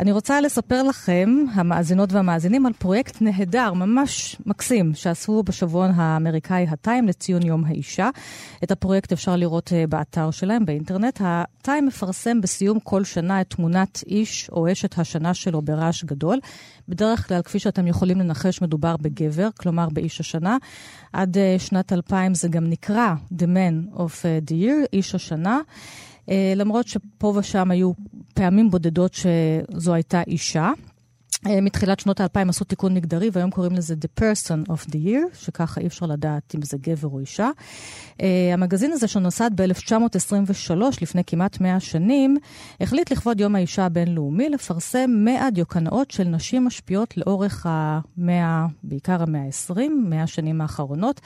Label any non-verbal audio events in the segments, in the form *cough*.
אני רוצה לספר לכם, המאזינות והמאזינים, על פרויקט נהדר, ממש מקסים, שעשו בשבועון האמריקאי הטיים לציון יום האישה. את הפרויקט אפשר לראות אה, באתר שלהם, באינטרנט. הטיים מפרסם בסיום כל שנה את תמונת איש או אשת השנה שלו ברעש גדול. בדרך כלל, כפי שאתם יכולים לנחש, מדובר בגבר, כלומר באיש השנה. עד אה, שנת 2000 זה גם נקרא The Man of the Year, איש השנה. Uh, למרות שפה ושם היו פעמים בודדות שזו הייתה אישה. Uh, מתחילת שנות האלפיים עשו תיקון מגדרי, והיום קוראים לזה The Person of the Year, שככה אי אפשר לדעת אם זה גבר או אישה. Uh, המגזין הזה, שנוסד ב-1923, לפני כמעט 100 שנים, החליט לכבוד יום האישה הבינלאומי לפרסם 100 דיוקנאות של נשים משפיעות לאורך המאה, בעיקר המאה ה-20, 100 השנים האחרונות.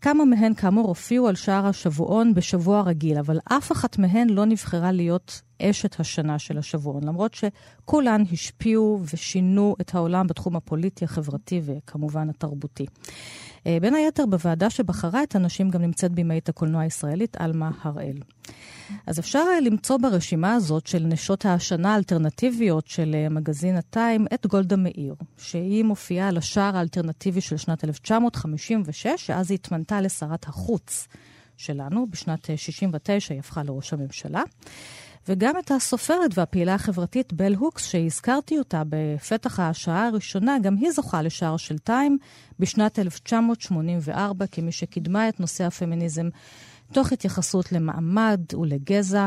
כמה מהן כאמור הופיעו על שער השבועון בשבוע רגיל, אבל אף אחת מהן לא נבחרה להיות אשת השנה של השבועון, למרות שכולן השפיעו ושינו את העולם בתחום הפוליטי, החברתי וכמובן התרבותי. אה, בין היתר, בוועדה שבחרה את הנשים גם נמצאת בימאית הקולנוע הישראלית, עלמה הראל. אז אפשר אה, למצוא ברשימה הזאת של נשות השנה האלטרנטיביות של אה, מגזין הטיים את גולדה מאיר, שהיא מופיעה על השער האלטרנטיבי של שנת 1956, שאז היא התמנתה לשרת החוץ שלנו. בשנת 69 היא הפכה לראש הממשלה. וגם את הסופרת והפעילה החברתית בל הוקס, שהזכרתי אותה בפתח השעה הראשונה, גם היא זוכה לשער של טיים בשנת 1984, כמי שקידמה את נושא הפמיניזם תוך התייחסות למעמד ולגזע.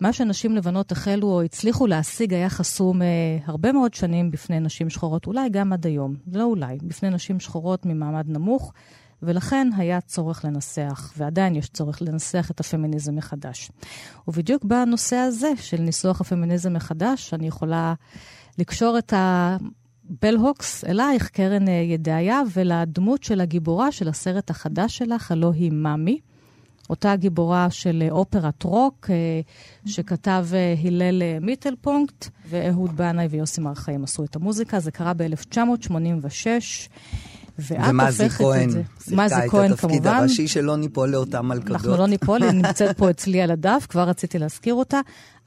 מה שנשים לבנות החלו או הצליחו להשיג היה חסום אה, הרבה מאוד שנים בפני נשים שחורות, אולי גם עד היום, לא אולי, בפני נשים שחורות ממעמד נמוך. ולכן היה צורך לנסח, ועדיין יש צורך לנסח את הפמיניזם מחדש. ובדיוק בנושא הזה של ניסוח הפמיניזם מחדש, אני יכולה לקשור את ה... בל הוקס אלייך, קרן אה, ידעיה, ולדמות של הגיבורה של הסרט החדש שלך, הלא היא מאמי. אותה גיבורה של אה, אופרת רוק, אה, שכתב הלל מיטלפונקט, ואהוד בנאי ויוסי מר חיים עשו את המוזיקה. זה קרה ב-1986. ואת הופכת את זה. ומזי כהן שיחקה את התפקיד הראשי שלא ניפול לאותן מלכדות. אנחנו לא ניפול, היא נמצאת פה אצלי על הדף, כבר רציתי להזכיר אותה.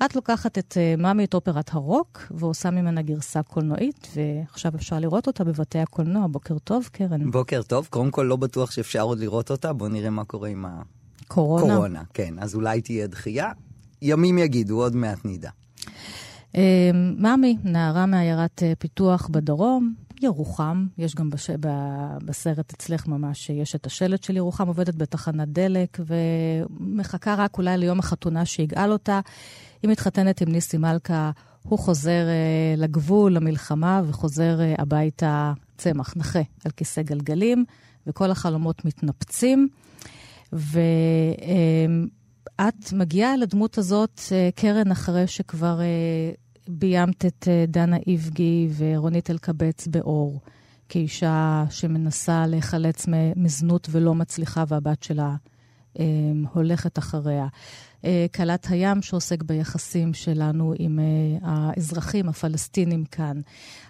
את לוקחת את uh, מאמי את אופרת הרוק, ועושה ממנה גרסה קולנועית, ועכשיו אפשר לראות אותה בבתי הקולנוע. בוקר טוב, קרן. בוקר טוב. קודם כל, לא בטוח שאפשר עוד לראות אותה, בואו נראה מה קורה עם הקורונה. קורונה, כן. אז אולי תהיה דחייה. ימים יגידו, עוד מעט נדע. Uh, מאמי, נערה מעיירת uh, פיתוח בדרום, ירוחם, יש גם בש... ב... בסרט אצלך ממש, יש את השלט של ירוחם, עובדת בתחנת דלק, ומחכה רק אולי ליום החתונה שיגאל אותה. היא מתחתנת עם ניסי מלכה, הוא חוזר uh, לגבול, למלחמה, וחוזר uh, הביתה צמח, נכה, על כיסא גלגלים, וכל החלומות מתנפצים. ואת uh, מגיעה לדמות הזאת, uh, קרן, אחרי שכבר... ביימת את אה, דנה איבגי ורונית אלקבץ באור, כאישה שמנסה להיחלץ מזנות ולא מצליחה, והבת שלה אה, הולכת אחריה. אה, כלת הים שעוסק ביחסים שלנו עם אה, האזרחים הפלסטינים כאן.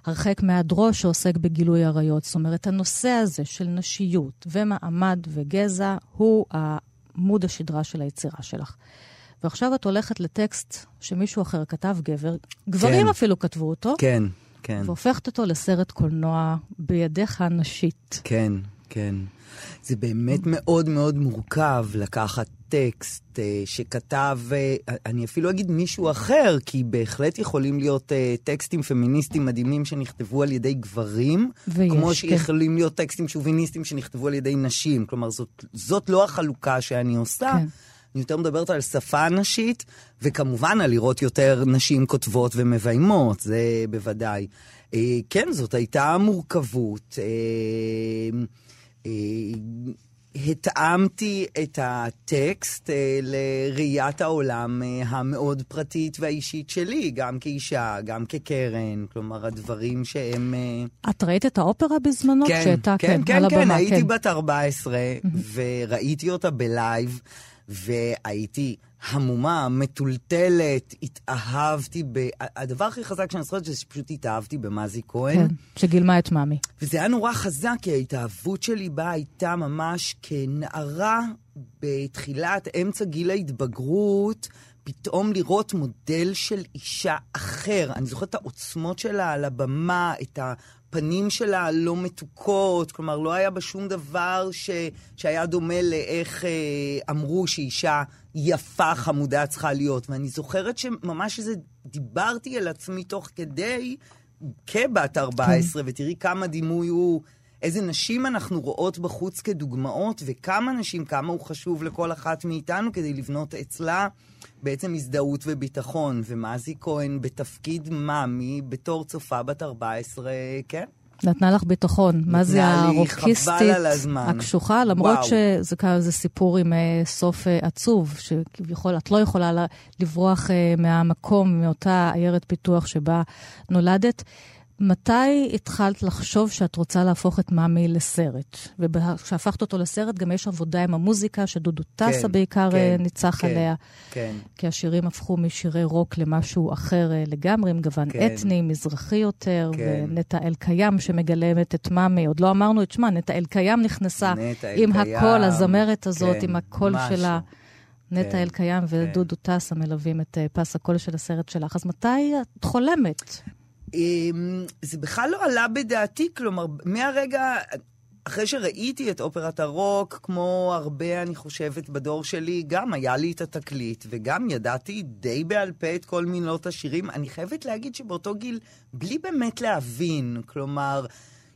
הרחק מהדרו שעוסק בגילוי עריות. זאת אומרת, הנושא הזה של נשיות ומעמד וגזע הוא עמוד השדרה של היצירה שלך. ועכשיו את הולכת לטקסט שמישהו אחר כתב, גבר, גברים כן. אפילו כתבו אותו. כן, כן. והופכת אותו לסרט קולנוע בידיך הנשית. כן, כן. זה באמת מאוד מאוד מורכב לקחת טקסט אה, שכתב, אה, אני אפילו אגיד מישהו אחר, כי בהחלט יכולים להיות אה, טקסטים פמיניסטיים מדהימים שנכתבו על ידי גברים, ויש, כמו כן. שיכולים להיות טקסטים שוביניסטיים שנכתבו על ידי נשים. כלומר, זאת, זאת לא החלוקה שאני עושה. כן. אני יותר מדברת על שפה נשית, וכמובן על לראות יותר נשים כותבות ומביימות, זה בוודאי. אה, כן, זאת הייתה מורכבות. אה, אה, התאמתי את הטקסט אה, לראיית העולם אה, המאוד פרטית והאישית שלי, גם כאישה, גם כקרן, כלומר, הדברים שהם... אה, את ראית את האופרה בזמנו? כן, כשהייתה, כן, על כן, כן, הבמה, הייתי בת 14, וראיתי אותה בלייב, והייתי המומה, מטולטלת, התאהבתי ב... הדבר הכי חזק שאני זוכרת זה שפשוט התאהבתי במזי כהן. כן, שגילמה את מאמי. וזה היה נורא חזק, כי ההתאהבות שלי בה הייתה ממש כנערה בתחילת, אמצע גיל ההתבגרות, פתאום לראות מודל של אישה אחר. אני זוכרת את העוצמות שלה על הבמה, את הפנים שלה הלא מתוקות, כלומר, לא היה בה שום דבר ש... שהיה דומה לאיך אה, אמרו שאישה יפה, חמודה צריכה להיות. ואני זוכרת שממש איזה, דיברתי על עצמי תוך כדי, כבת 14, כן. ותראי כמה דימוי הוא... איזה נשים אנחנו רואות בחוץ כדוגמאות, וכמה נשים, כמה הוא חשוב לכל אחת מאיתנו כדי לבנות אצלה בעצם הזדהות וביטחון. ומזי כהן בתפקיד מאמי, בתור צופה בת 14, כן? נתנה לך ביטחון. מה זה הרוקיסטית הקשוחה, למרות וואו. שזה כזה סיפור עם uh, סוף uh, עצוב, שכביכול את לא יכולה לברוח uh, מהמקום, מאותה עיירת פיתוח שבה נולדת. מתי התחלת לחשוב שאת רוצה להפוך את מאמי לסרט? וכשהפכת אותו לסרט, גם יש עבודה עם המוזיקה, שדודו טסה כן, בעיקר כן, ניצח כן, עליה. כן. כי השירים הפכו משירי רוק למשהו אחר לגמרי, עם גוון כן. אתני, מזרחי יותר, כן. ונטע אלקיים שמגלמת את מאמי. עוד לא אמרנו את שמה, נטע אלקיים נכנסה עם הקול, הזמרת הזאת, כן, עם הקול משהו. שלה. נטע כן, אלקיים כן. ודודו טסה מלווים את פס הקול של הסרט שלך. אז מתי את חולמת? אמ, זה בכלל לא עלה בדעתי, כלומר, מהרגע, אחרי שראיתי את אופרת הרוק, כמו הרבה, אני חושבת, בדור שלי, גם היה לי את התקליט, וגם ידעתי די בעל פה את כל מילות השירים. אני חייבת להגיד שבאותו גיל, בלי באמת להבין, כלומר,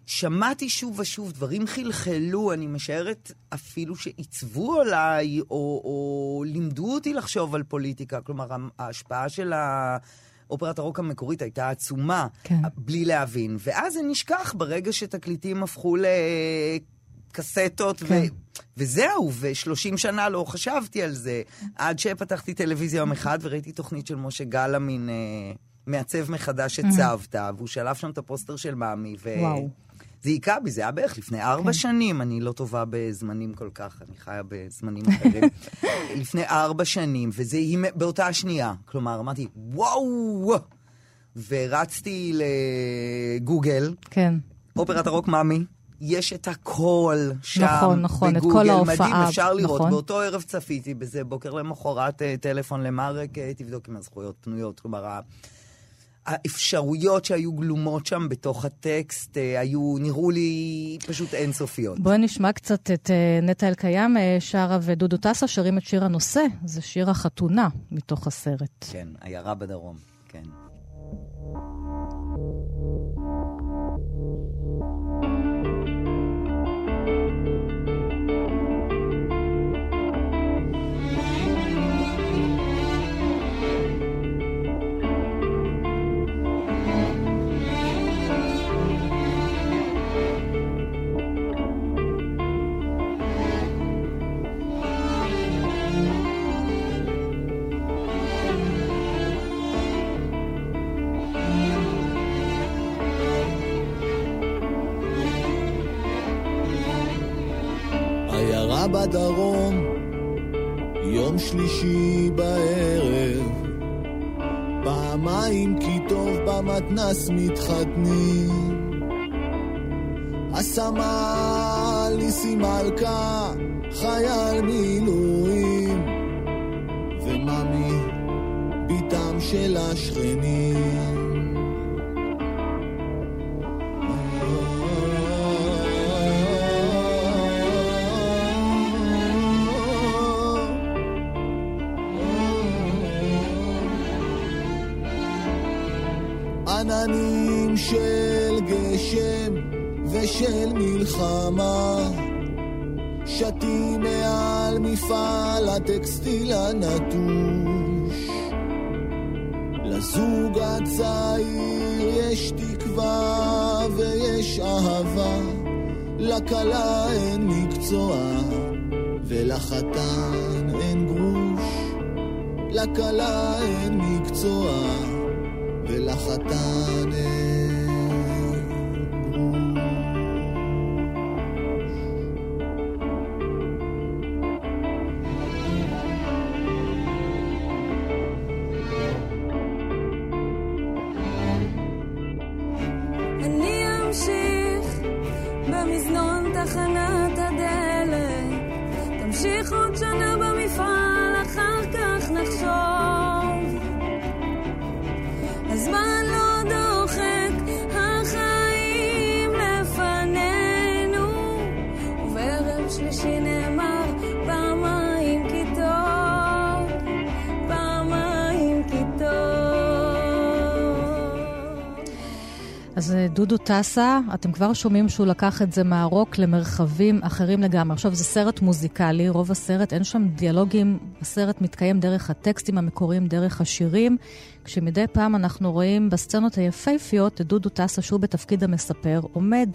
שמעתי שוב ושוב, דברים חלחלו, אני משערת אפילו שעיצבו עליי, או, או לימדו אותי לחשוב על פוליטיקה. כלומר, ההשפעה של ה... אופרת הרוק המקורית הייתה עצומה, כן. בלי להבין. ואז זה נשכח ברגע שתקליטים הפכו לקסטות, כן. ו... וזהו, ו-30 שנה לא חשבתי על זה, עד שפתחתי טלוויזיה יום אחד וראיתי תוכנית של משה גלאמין, אה, מעצב מחדש את צוותא, והוא שלף שם את הפוסטר של מאמי, ו... וואו. זה היכה בי, זה היה בערך לפני ארבע כן. שנים, אני לא טובה בזמנים כל כך, אני חיה בזמנים אחרים. *laughs* לפני ארבע שנים, וזה באותה השנייה. כלומר, אמרתי, וואו! ורצתי לגוגל, כן. אופרת הרוק מאמי, יש את הכל שם, נכון, נכון, בגוגל, את כל ההופעה, מדהים, אפשר לראות. נכון. באותו ערב צפיתי בזה, בוקר למחרת אה, טלפון למרק, אה, תבדוק אם הזכויות פנויות. כלומר, האפשרויות שהיו גלומות שם בתוך הטקסט אה, היו, נראו לי פשוט אינסופיות. בואי נשמע קצת את אה, נטע אלקיים אה, שרה ודודו טסה שרים את שיר הנושא, זה שיר החתונה מתוך הסרט. כן, עיירה בדרום, כן. בדרום, יום שלישי בערב, פעמיים כי טוב במתנס מתחתנים. הסמל ניסי מלכה, חייל מילואים, וממי, בתם של השכנים. מלחמה שתים מעל מפעל הטקסטיל הנטוש. לזוג הצעיר יש תקווה ויש אהבה, לכלה אין מקצוע ולחתן אין גרוש. לכלה אין מקצוע ולחתן אין הזמן אז אה, דודו טסה, אתם כבר שומעים שהוא לקח את זה מהרוק למרחבים אחרים לגמרי. עכשיו, זה סרט מוזיקלי, רוב הסרט, אין שם דיאלוגים, הסרט מתקיים דרך הטקסטים המקוריים, דרך השירים, כשמדי פעם אנחנו רואים בסצנות היפהפיות את דודו טסה, שהוא בתפקיד המספר, עומד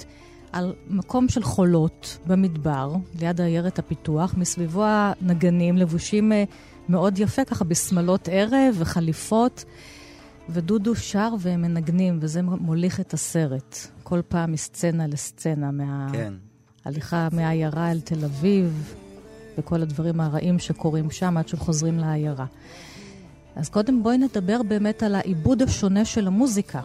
על מקום של חולות במדבר, ליד עיירת הפיתוח, מסביבו הנגנים לבושים אה, מאוד יפה, ככה בשמלות ערב וחליפות. ודודו שר והם מנגנים, וזה מוליך את הסרט. כל פעם מסצנה לסצנה, כן. מההליכה מהעיירה אל תל אביב, וכל הדברים הרעים שקורים שם עד שחוזרים לעיירה. אז קודם בואי נדבר באמת על העיבוד השונה של המוזיקה.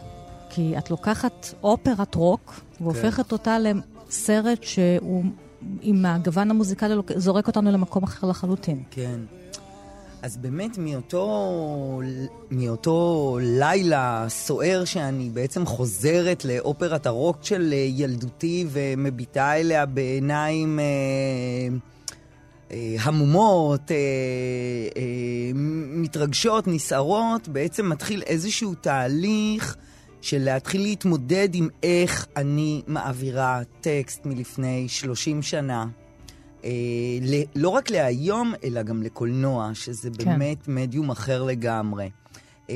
כי את לוקחת אופרת רוק, והופכת אותה לסרט שהוא עם הגוון המוזיקלי זורק אותנו למקום אחר לחלוטין. כן. אז באמת מאותו, מאותו לילה סוער שאני בעצם חוזרת לאופרת הרוק של אה, ילדותי ומביטה אליה בעיניים אה, אה, המומות, אה, אה, מתרגשות, נסערות, בעצם מתחיל איזשהו תהליך של להתחיל להתמודד עם איך אני מעבירה טקסט מלפני 30 שנה. אה, ל- לא רק להיום, אלא גם לקולנוע, שזה כן. באמת מדיום אחר לגמרי. אה,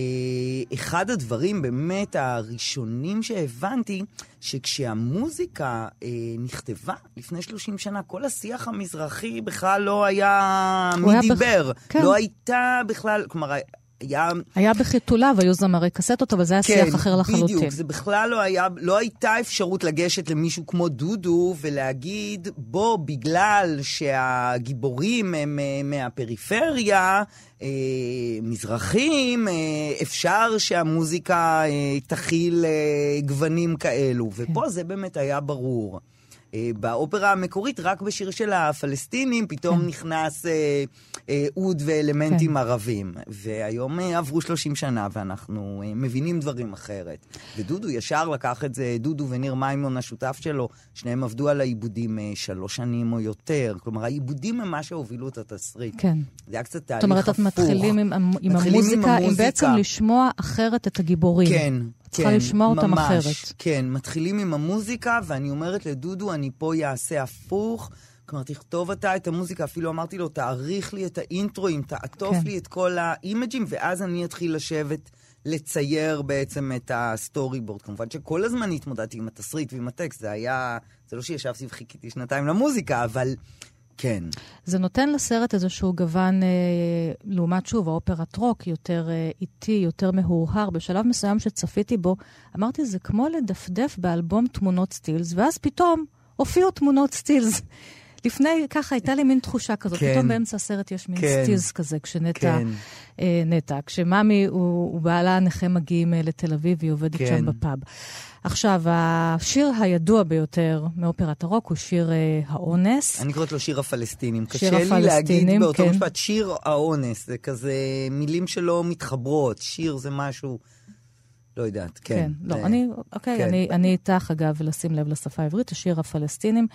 אחד הדברים באמת הראשונים שהבנתי, שכשהמוזיקה אה, נכתבה לפני 30 שנה, כל השיח המזרחי בכלל לא היה מי היה בח- דיבר. כן. לא הייתה בכלל, כלומר, היה... היה בחיתוליו, היו זמרי קסטות, אבל זה היה שיח אחר לחלוטין. כן, בדיוק, זה בכלל לא היה, לא הייתה אפשרות לגשת למישהו כמו דודו ולהגיד, בוא, בגלל שהגיבורים הם אה, מהפריפריה, אה, מזרחים, אה, אפשר שהמוזיקה אה, תכיל אה, גוונים כאלו. כן. ופה זה באמת היה ברור. אה, באופרה המקורית, רק בשיר של הפלסטינים, פתאום כן. נכנס אה, אה, אוד ואלמנטים כן. ערבים. והיום אה, עברו 30 שנה ואנחנו אה, מבינים דברים אחרת. ודודו ישר לקח את זה, דודו וניר מימון, השותף שלו, שניהם עבדו על העיבודים אה, שלוש שנים או יותר. כלומר, העיבודים הם מה שהובילו את התסריט. כן. זה היה קצת תהליך זאת אומרת, הפוך. את מתחילים עם, עם, עם המוזיקה, עם. בעצם לשמוע אחרת את הגיבורים. כן, צריכה כן, לשמוע אותם אחרת. כן, מתחילים עם המוזיקה, ואני אומרת לדודו, אני פה אעשה הפוך. כלומר, תכתוב אתה את המוזיקה, אפילו אמרתי לו, תאריך לי את האינטרואים, תעטוף כן. לי את כל האימג'ים, ואז אני אתחיל לשבת לצייר בעצם את ה storyboard. כמובן שכל הזמן התמודדתי עם התסריט ועם הטקסט, זה היה, זה לא שישבתי וחיכיתי שנתיים למוזיקה, אבל כן. זה נותן לסרט איזשהו גוון, אה, לעומת שוב, האופרת רוק, יותר אה, איטי, יותר מהורהר. בשלב מסוים שצפיתי בו, אמרתי, זה כמו לדפדף באלבום תמונות סטילס, ואז פתאום הופיעו תמונות סטילס. *laughs* לפני, ככה, הייתה לי מין תחושה כזאת. כן. פתאום באמצע הסרט יש מין כן. סטילס כזה, כשנטע, כן. אה, נטע, כשמאמי הוא, הוא בעלה הנכה מגיעים אה, לתל אביב, והיא עובדת כן. שם בפאב. עכשיו, השיר הידוע ביותר מאופרת הרוק הוא שיר אה, האונס. אני קוראת לו שיר הפלסטינים. שיר קשה לי להגיד הפלסטינים, באותו כן. משפט, שיר האונס, זה כזה מילים שלא מתחברות, שיר זה משהו, לא יודעת, כן. כן, לא, זה- אני, אוקיי, כן. אני, אני איתך, אגב, לשים לב לשפה העברית, השיר הפלסטינים,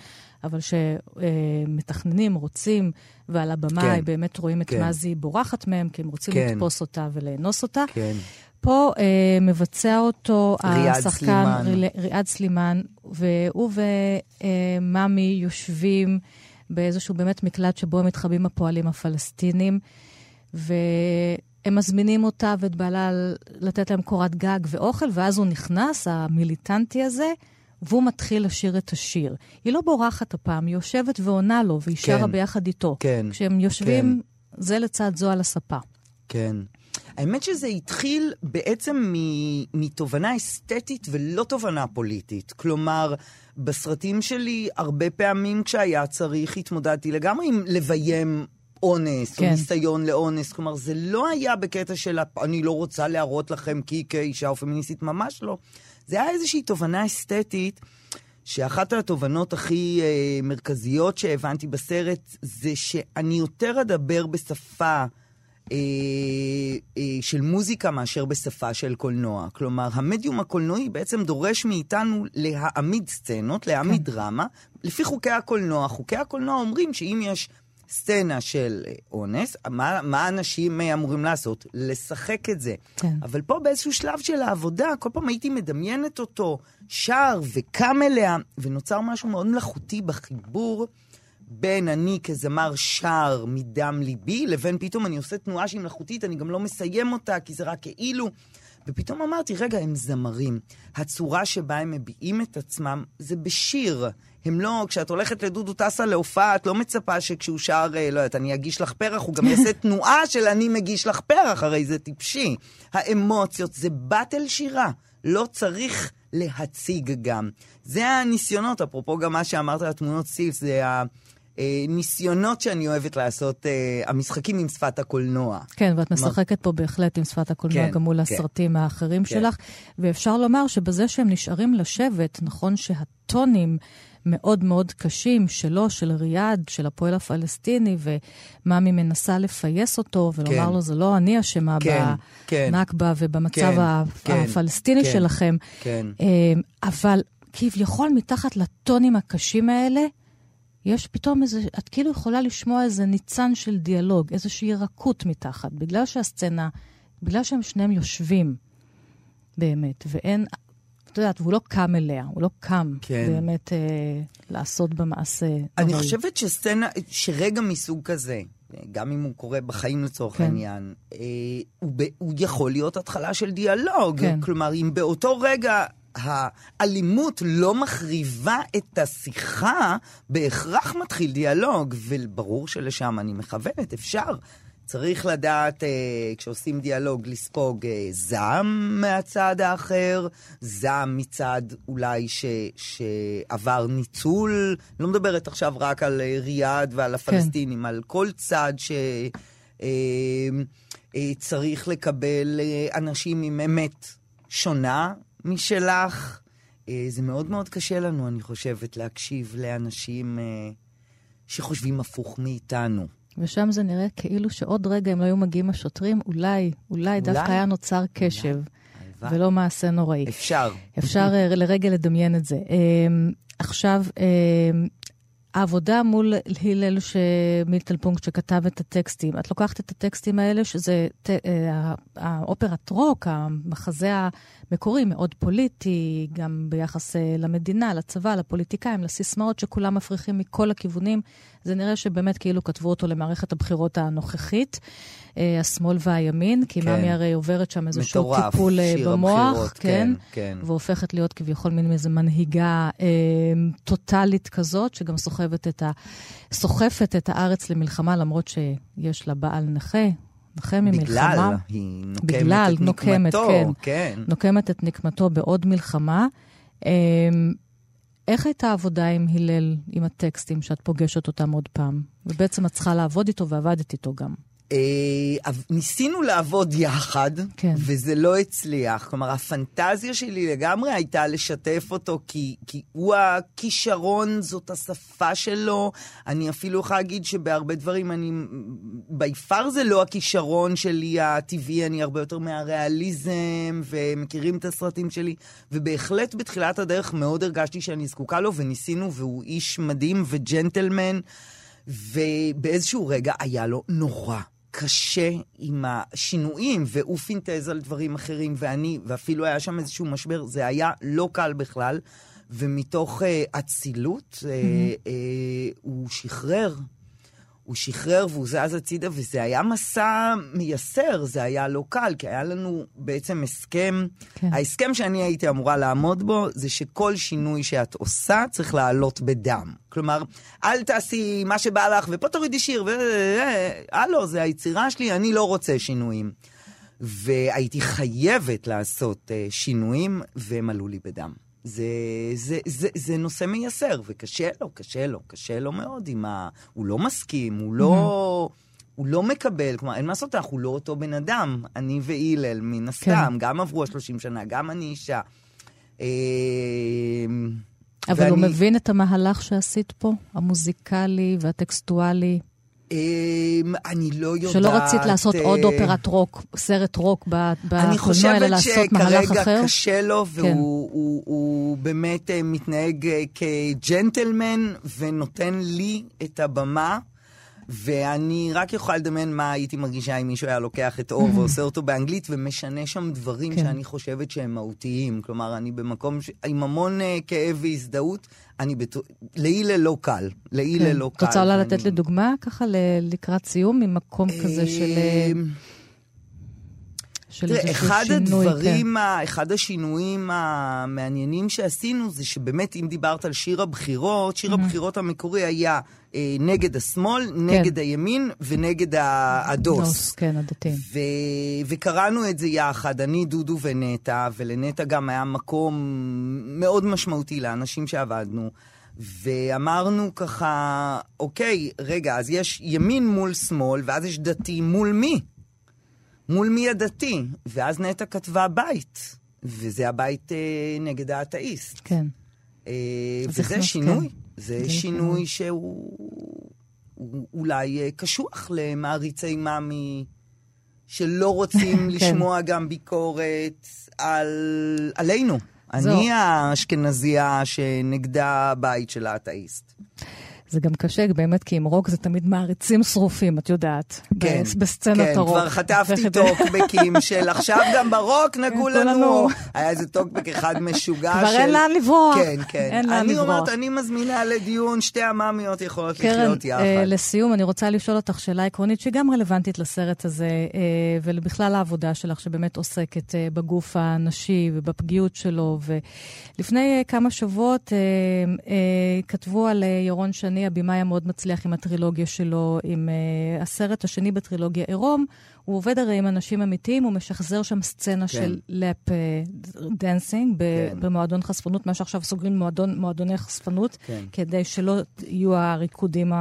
אבל שמתכננים, רוצים, ועל הבמה כן. באמת רואים את כן. מזי בורחת מהם, כי הם רוצים כן. לתפוס אותה ולאנוס אותה. כן. פה אה, מבצע אותו ריאד השחקן סלימאן. ריל- ריאד סלימאן, והוא וממי יושבים באיזשהו באמת מקלט שבו הם מתחבאים הפועלים הפלסטינים, והם מזמינים אותה ואת בעלה לתת להם קורת גג ואוכל, ואז הוא נכנס, המיליטנטי הזה, והוא מתחיל לשיר את השיר. היא לא בורחת הפעם, היא יושבת ועונה לו, והיא כן. שרה ביחד איתו. כן, כשהם יושבים זה לצד זו על הספה. כן. האמת שזה התחיל בעצם מ- מתובנה אסתטית ולא תובנה פוליטית. כלומר, בסרטים שלי, הרבה פעמים כשהיה צריך, התמודדתי לגמרי עם לביים אונס, כן. או ניסיון לאונס. כלומר, זה לא היה בקטע של "הפ- אני לא רוצה להראות לכם כי כאישה או פמיניסטית, ממש לא. זה היה איזושהי תובנה אסתטית. שאחת התובנות הכי אה, מרכזיות שהבנתי בסרט זה שאני יותר אדבר בשפה אה, אה, של מוזיקה מאשר בשפה של קולנוע. כלומר, המדיום הקולנועי בעצם דורש מאיתנו להעמיד סצנות, להעמיד דרמה, לפי חוקי הקולנוע. חוקי הקולנוע אומרים שאם יש סצנה של אה, אונס, מה, מה אנשים אה, אמורים לעשות? לשחק את זה. כן. אבל פה באיזשהו שלב של העבודה, כל פעם הייתי מדמיינת אותו, שר וקם אליה, ונוצר משהו מאוד מלאכותי בחיבור בין אני כזמר שר מדם ליבי, לבין פתאום אני עושה תנועה שהיא מלאכותית, אני גם לא מסיים אותה, כי זה רק כאילו. ופתאום אמרתי, רגע, הם זמרים. הצורה שבה הם מביעים את עצמם זה בשיר. הם לא, כשאת הולכת לדודו טסה להופעה, את לא מצפה שכשהוא שר, אה, לא יודעת, אני אגיש לך פרח, הוא גם יעשה *laughs* תנועה של אני מגיש לך פרח, הרי זה טיפשי. האמוציות, זה באטל שירה. לא צריך להציג גם. זה הניסיונות, אפרופו גם מה שאמרת על התמונות סילס, זה הניסיונות שאני אוהבת לעשות, אה, המשחקים עם שפת הקולנוע. כן, ואת משחקת פה בהחלט עם שפת הקולנוע כן, גם מול כן. הסרטים האחרים כן. שלך, ואפשר לומר שבזה שהם נשארים לשבת, נכון שהטונים מאוד מאוד קשים שלו, של ריאד, של הפועל הפלסטיני, ומאמי מנסה לפייס אותו ולומר כן. לו, זה לא אני אשמה כן, כן. בנכבה ובמצב כן, ה- כן, הפלסטיני כן, שלכם. כן. אה, אבל כביכול מתחת לטונים הקשים האלה, יש פתאום איזה, את כאילו יכולה לשמוע איזה ניצן של דיאלוג, איזושהי רכות מתחת, בגלל שהסצנה, בגלל שהם שניהם יושבים, באמת, ואין, את יודעת, והוא לא קם אליה, הוא לא קם כן. באמת אה, לעשות במעשה. אני נוראי. חושבת שסצנה, שרגע מסוג כזה, גם אם הוא קורה בחיים לצורך כן. העניין, אה, הוא, ב, הוא יכול להיות התחלה של דיאלוג. כן. כלומר, אם באותו רגע האלימות לא מחריבה את השיחה, בהכרח מתחיל דיאלוג, וברור שלשם אני מכוונת, אפשר. צריך לדעת, אה, כשעושים דיאלוג, לספוג אה, זעם מהצד האחר, זעם מצד אולי ש, שעבר ניצול. לא מדברת עכשיו רק על אה, ריאד ועל הפלסטינים, כן. על כל צד ש... אה, אה, צריך לקבל אה, אנשים עם אמת שונה משלך. אה, זה מאוד מאוד קשה לנו, אני חושבת, להקשיב לאנשים אה, שחושבים הפוך מאיתנו. ושם זה נראה כאילו שעוד רגע, אם לא היו מגיעים השוטרים, אולי, אולי דווקא היה נוצר קשב, הלוואי. ולא מעשה נוראי. אפשר. אפשר אה, לרגע לדמיין את זה. עכשיו, העבודה מול הלל. מילטלפונקט שכתב את הטקסטים, את לוקחת את הטקסטים האלה, שזה ט... אה, האופרת רוק, המחזה המקורי, מאוד פוליטי, גם ביחס אה, למדינה, לצבא, לפוליטיקאים, לסיסמאות שכולם מפריחים מכל הכיוונים. זה נראה שבאמת כאילו כתבו אותו למערכת הבחירות הנוכחית, השמאל והימין, כי כן. ממי הרי עוברת שם איזשהו מטורף, טיפול אה, במוח, הבחירות, כן, כן, כן. והופכת להיות כביכול מין איזו מנהיגה אה, טוטאלית כזאת, שגם סוחבת את ה... סוחפת את הארץ למלחמה, למרות שיש לה בעל נכה, נכה ממלחמה. בגלל, היא נוקמת בגלל, את נוקמת, נקמתו, כן. כן. נוקמת את נקמתו בעוד מלחמה. אה, איך הייתה העבודה עם הלל, עם הטקסטים, שאת פוגשת אותם עוד פעם? ובעצם את צריכה לעבוד איתו, ועבדת איתו גם. אה, ניסינו לעבוד יחד, כן. וזה לא הצליח. כלומר, הפנטזיה שלי לגמרי הייתה לשתף אותו, כי, כי הוא הכישרון, זאת השפה שלו. אני אפילו יכולה להגיד שבהרבה דברים אני... ביפר זה לא הכישרון שלי הטבעי, אני הרבה יותר מהריאליזם, ומכירים את הסרטים שלי. ובהחלט בתחילת הדרך מאוד הרגשתי שאני זקוקה לו, וניסינו, והוא איש מדהים וג'נטלמן. ובאיזשהו רגע היה לו נורא קשה עם השינויים, והוא פינטז על דברים אחרים, ואני, ואפילו היה שם איזשהו משבר, זה היה לא קל בכלל. ומתוך אה, אצילות, אה, אה, הוא שחרר. הוא שחרר והוא זז הצידה, וזה היה מסע מייסר, זה היה לא קל, כי היה לנו בעצם הסכם. כן. ההסכם שאני הייתי אמורה לעמוד בו, זה שכל שינוי שאת עושה צריך לעלות בדם. כלומר, אל תעשי מה שבא לך, ופה תורידי שיר, ו... אה, הלו, זה היצירה שלי, אני לא רוצה שינויים. והייתי חייבת לעשות uh, שינויים, והם עלו לי בדם. זה, זה, זה, זה נושא מייסר, וקשה לו, קשה לו, קשה לו מאוד עם ה... הוא לא מסכים, הוא לא... הוא לא מקבל, כלומר, אין מה לעשות, אנחנו לא אותו בן אדם. אני והלל, מן הסתם, כן. גם עברו ה-30 שנה, גם אני אישה. אה, אבל הוא ואני- מבין את המהלך שעשית פה, המוזיקלי והטקסטואלי, אני לא יודעת... שלא רצית לעשות עוד אה, אופרת רוק, סרט רוק אני בקולנוע, אלא חושבת לעשות מהלך אחר? שכרגע קשה לו, והוא כן. הוא, הוא באמת אה, מתנהג אה, כג'נטלמן ונותן לי את הבמה. ואני רק יכולה לדמיין מה הייתי מרגישה אם מישהו היה לוקח את אור ועושה אותו באנגלית ומשנה שם דברים כן. שאני חושבת שהם מהותיים. כלומר, אני במקום ש... עם המון אה, כאב והזדהות, אני בטוח... להילה לא קל. להילה כן. לא את קל. רוצה אולי לתת ואני- לי דוגמה, ככה, לקראת סיום, ממקום כזה של... של תראה, איזשהו אחד שינוי, כן. הדברים, ה... אחד השינויים המעניינים שעשינו זה שבאמת, אם דיברת על שיר הבחירות, שיר הבחירות המקורי היה אה, נגד השמאל, נגד הימין ונגד הדוס. דוס, כן, הדתיים. ו... וקראנו את זה יחד, אני, דודו ונטע, ולנטע גם היה מקום מאוד משמעותי לאנשים שעבדנו. ואמרנו ככה, אוקיי, רגע, אז יש ימין מול שמאל, ואז יש דתי מול מי? מול מי הדתי? ואז נטע כתבה בית, וזה הבית אה, נגד האתאיסט. כן. אה, וזה שינוי, כן. זה זה שינוי. שינוי שהוא הוא אולי אה, קשוח למעריצי מאמי, שלא רוצים *laughs* כן. לשמוע גם ביקורת על, עלינו. זהו. אני האשכנזייה שנגדה הבית של האתאיסט. זה גם קשה, באמת, כי עם רוק זה תמיד מעריצים שרופים, את יודעת. כן, בסצנת כן, הרוק. כבר חטפתי טוקבקים של עכשיו גם ברוק נגעו כן, לנו. לנו. היה איזה טוקבק אחד משוגע של... כבר אין לאן לברוח. כן, כן. אין לאן אני לברוח. אומרת, אני מזמינה לדיון, שתי המאמיות יכולות קרן, לחיות יחד. אה, לסיום, אני רוצה לשאול אותך שאלה עקרונית שהיא גם רלוונטית לסרט הזה, אה, ולבכלל העבודה שלך, שבאמת עוסקת אה, בגוף הנשי ובפגיעות שלו. ולפני אה, כמה שבועות אה, אה, כתבו על אה, ירון שני, הבמאי המאוד מצליח עם הטרילוגיה שלו, עם אה, הסרט השני בטרילוגיה עירום. הוא עובד הרי עם אנשים אמיתיים, הוא משחזר שם סצנה כן. של lap dancing כן. במועדון חשפנות, מה שעכשיו סוגרים מועדון, מועדוני חשפנות, כן. כדי שלא יהיו הריקודים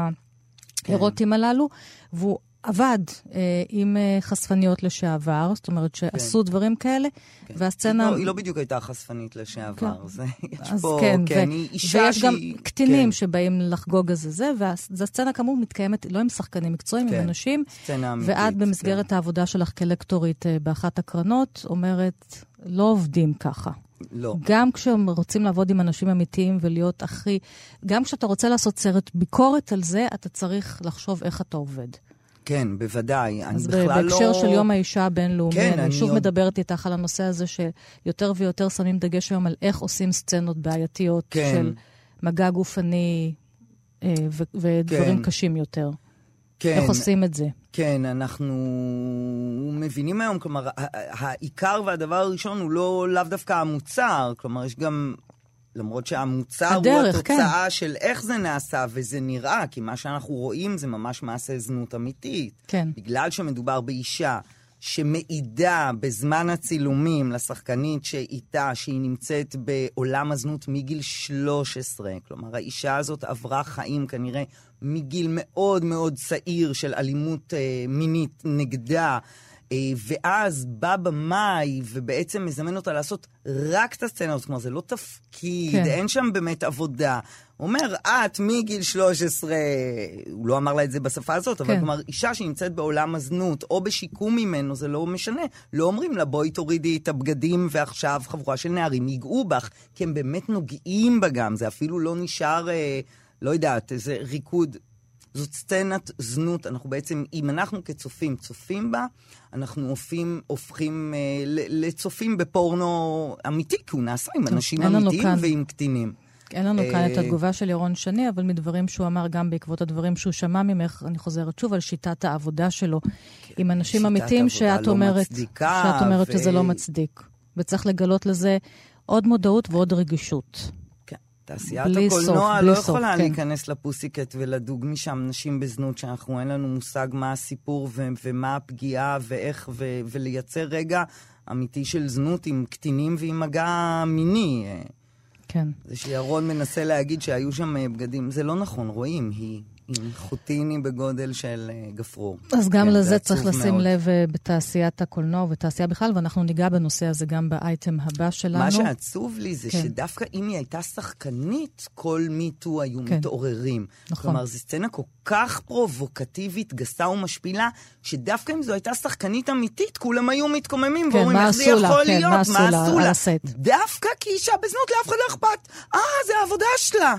האירוטיים הללו. והוא עבד אה, עם אה, חשפניות לשעבר, זאת אומרת שעשו דברים כאלה, והסצנה... לא, היא לא בדיוק הייתה חשפנית לשעבר. זה, יש אז פה, כן, כן, ו- היא אישה ויש גם שהיא... קטינים כן, שבאים לחגוג איזה זה, והסצנה כאמור מתקיימת לא עם שחקנים מקצועיים, עם כן, אנשים, סצנה אמיתית. ואת במסגרת כן. העבודה שלך כלקטורית אה, באחת הקרנות, אומרת, לא עובדים ככה. לא. גם כשהם רוצים לעבוד עם אנשים אמיתיים ולהיות הכי... גם כשאתה רוצה לעשות סרט ביקורת על זה, אתה צריך לחשוב איך אתה עובד. כן, בוודאי. אני אז בכלל לא... בהקשר של יום האישה הבינלאומי, כן, אני אני שוב עוד- מדברת איתך על הנושא הזה שיותר ויותר שמים דגש היום על איך עושים סצנות בעייתיות כן. של מגע גופני אה, ו- ודברים כן. קשים יותר. כן, איך עושים את זה? כן, אנחנו מבינים היום, כלומר, העיקר והדבר הראשון הוא לא לאו דווקא המוצר, כלומר, יש גם, למרות שהמוצר הדרך, הוא התוצאה של איך זה נעשה וזה נראה, כי מה שאנחנו רואים זה ממש מעשה זנות אמיתית. כן. בגלל שמדובר באישה שמעידה בזמן הצילומים לשחקנית שאיתה, שהיא נמצאת בעולם הזנות מגיל 13. כלומר, האישה הזאת עברה חיים כנראה מגיל מאוד מאוד צעיר של אלימות אה, מינית נגדה. אה, ואז בא במאי ובעצם מזמן אותה לעשות רק את הסצנות, כלומר זה לא תפקיד, כן. כן. אין שם באמת עבודה. הוא אומר, את מגיל 13, הוא לא אמר לה את זה בשפה הזאת, אבל כן. כלומר, אישה שנמצאת בעולם הזנות, או בשיקום ממנו, זה לא משנה. לא אומרים לה, בואי תורידי את הבגדים ועכשיו חבורה של נערים ייגעו בך, כי הם באמת נוגעים בה גם, זה אפילו לא נשאר, אה, לא יודעת, איזה ריקוד. זאת סצנת זנות, אנחנו בעצם, אם אנחנו כצופים צופים בה, אנחנו הופכים, הופכים אה, לצופים בפורנו אמיתי, כי הוא נעשה עם אנשים אמיתיים כאן- ועם קטינים. אין לנו כאן את אה, התגובה של ירון שני, אבל מדברים שהוא אמר גם בעקבות הדברים שהוא שמע ממך, אני חוזרת שוב על שיטת העבודה שלו עם אנשים אמיתיים שאת לא אומרת, מצדיקה, שאת אומרת ו- שזה לא מצדיק. וצריך לגלות לזה עוד מודעות ועוד רגישות. תעשיית הקולנוע סוף, לא סוף, יכולה כן. להיכנס לפוסיקט ולדוג משם נשים בזנות, שאנחנו אין לנו מושג מה הסיפור ו- ומה הפגיעה ואיך, ו- ולייצר רגע אמיתי של זנות עם קטינים ועם מגע מיני. כן. זה שירון מנסה להגיד שהיו שם אה, בגדים, זה לא נכון, רואים, היא חוטיני בגודל של אה, גפרור. אז גם כן, זה לזה צריך לשים מאוד. לב אה, בתעשיית הקולנוע ובתעשייה בכלל, ואנחנו ניגע בנושא הזה גם באייטם הבא שלנו. מה שעצוב לי זה כן. שדווקא אם היא הייתה שחקנית, כל מיטו היו כן. מתעוררים. נכון. כלומר, זו סצנה כל כך פרובוקטיבית, גסה ומשפילה, שדווקא אם זו הייתה שחקנית אמיתית, כולם היו מתקוממים כן, ואומרים, איך זה? יכול כן, להיות? מה עשו לה? דווקא כי אישה בזנות, לאף אחד לא אכפת. אה, זה העבודה שלה.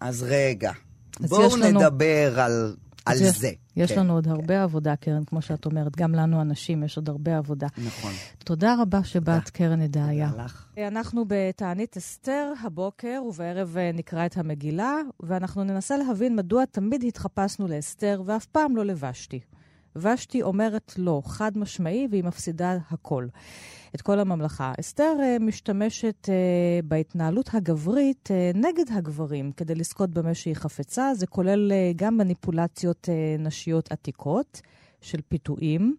אז רגע, בואו לנו- נדבר על, על יש- זה. יש כן, לנו עוד הרבה עבודה, קרן, כמו שאת אומרת. גם לנו, הנשים, יש עוד הרבה עבודה. נכון. תודה רבה שבאת, קרן עדהיה. תודה לך. אנחנו בתענית אסתר הבוקר, ובערב אה, נקרא את המגילה, ואנחנו ננסה להבין מדוע תמיד התחפשנו לאסתר ואף פעם לא לבשתי. ושתי אומרת לא, חד משמעי, והיא מפסידה הכל. את כל הממלכה. אסתר אה, משתמשת אה, בהתנהלות הגברית אה, נגד הגברים כדי לזכות במה שהיא חפצה. זה כולל גם מניפולציות נשיות עתיקות של פיתויים.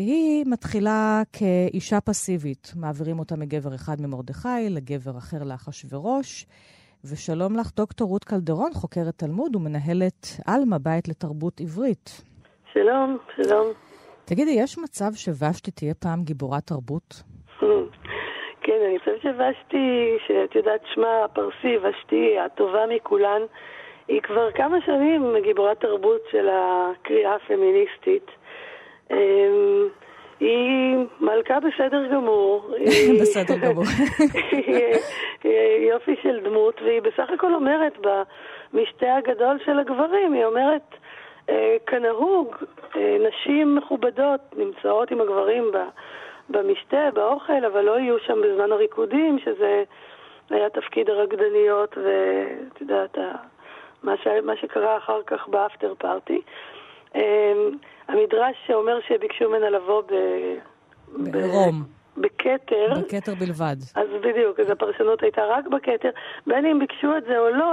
היא מתחילה כאישה פסיבית, מעבירים אותה מגבר אחד ממרדכי לגבר אחר לאחשוורוש. ושלום לך, דוקטור רות קלדרון, חוקרת תלמוד ומנהלת עלמה, בית לתרבות עברית. שלום, שלום. תגידי, יש מצב שוושתי תהיה פעם גיבורת תרבות? *laughs* כן, אני חושבת שוושתי, שאת יודעת שמה הפרסי, ושתי, הטובה מכולן, היא כבר כמה שנים גיבורת תרבות של הקריאה הפמיניסטית. אמ, היא מלכה בסדר גמור. *laughs* בסדר גמור. *laughs* היא- יופי של דמות, והיא בסך הכל אומרת במשתה הגדול של הגברים, היא אומרת, כנהוג, אה, נשים מכובדות נמצאות עם הגברים במשתה, באוכל, אבל לא יהיו שם בזמן הריקודים, שזה היה תפקיד הרקדניות, ואת יודעת, מה, ש... מה שקרה אחר כך באפטר פארטי. אה, המדרש שאומר שביקשו ממנה לבוא ב... בעירום. בכתר. בכתר בלבד. אז בדיוק, אז הפרשנות הייתה רק בכתר. בין אם ביקשו את זה או לא,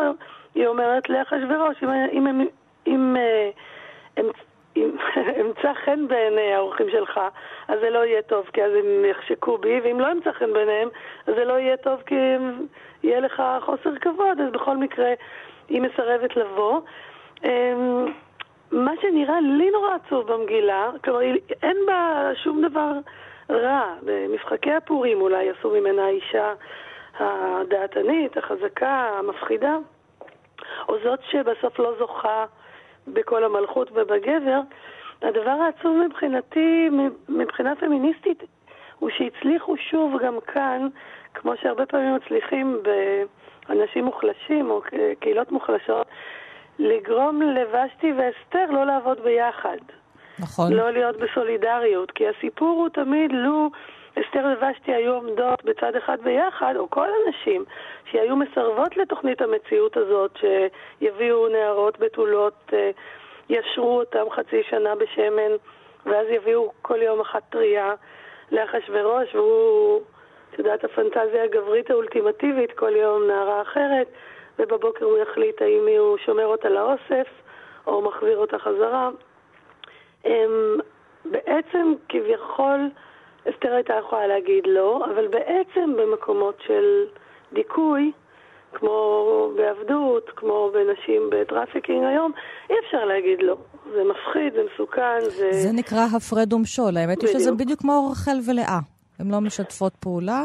היא אומרת לאחשוורוש, אם, אם, אם, אם, אה, *laughs* אמצא חן בעיני האורחים שלך, אז זה לא יהיה טוב, כי אז הם יחשקו בי, ואם לא אמצא חן בעיניהם, אז זה לא יהיה טוב, כי יהיה לך חוסר כבוד, אז בכל מקרה היא מסרבת לבוא. אמ, מה שנראה לי נורא עצוב במגילה, כלומר, אין בה שום דבר רע. במשחקי הפורים אולי עשו ממנה האישה הדעתנית, החזקה, המפחידה, או זאת שבסוף לא זוכה בכל המלכות ובגבר. הדבר העצוב מבחינתי, מבחינה פמיניסטית, הוא שהצליחו שוב גם כאן, כמו שהרבה פעמים מצליחים באנשים מוחלשים או קהילות מוחלשות, לגרום לבשתי ואסתר לא לעבוד ביחד. נכון. לא להיות בסולידריות, כי הסיפור הוא תמיד לו אסתר ובשתי היו עומדות בצד אחד ביחד, או כל הנשים שהיו מסרבות לתוכנית המציאות הזאת, שיביאו נערות בתולות, אה, ישרו אותם חצי שנה בשמן, ואז יביאו כל יום אחת טריה לאחשוורוש, והוא, את יודעת, הפנטזיה הגברית האולטימטיבית, כל יום נערה אחרת, ובבוקר הוא יחליט האם הוא שומר אותה לאוסף, או מחזיר אותה חזרה. הם בעצם כביכול, אסתר הייתה יכולה להגיד לא, אבל בעצם במקומות של דיכוי, כמו בעבדות, כמו בנשים ב trafficking היום, אי אפשר להגיד לא. זה מפחיד, זה מסוכן, זה... זה נקרא הפרד ומשול. האמת היא שזה בדיוק. כמו רחל ולאה. הן לא משתפות פעולה,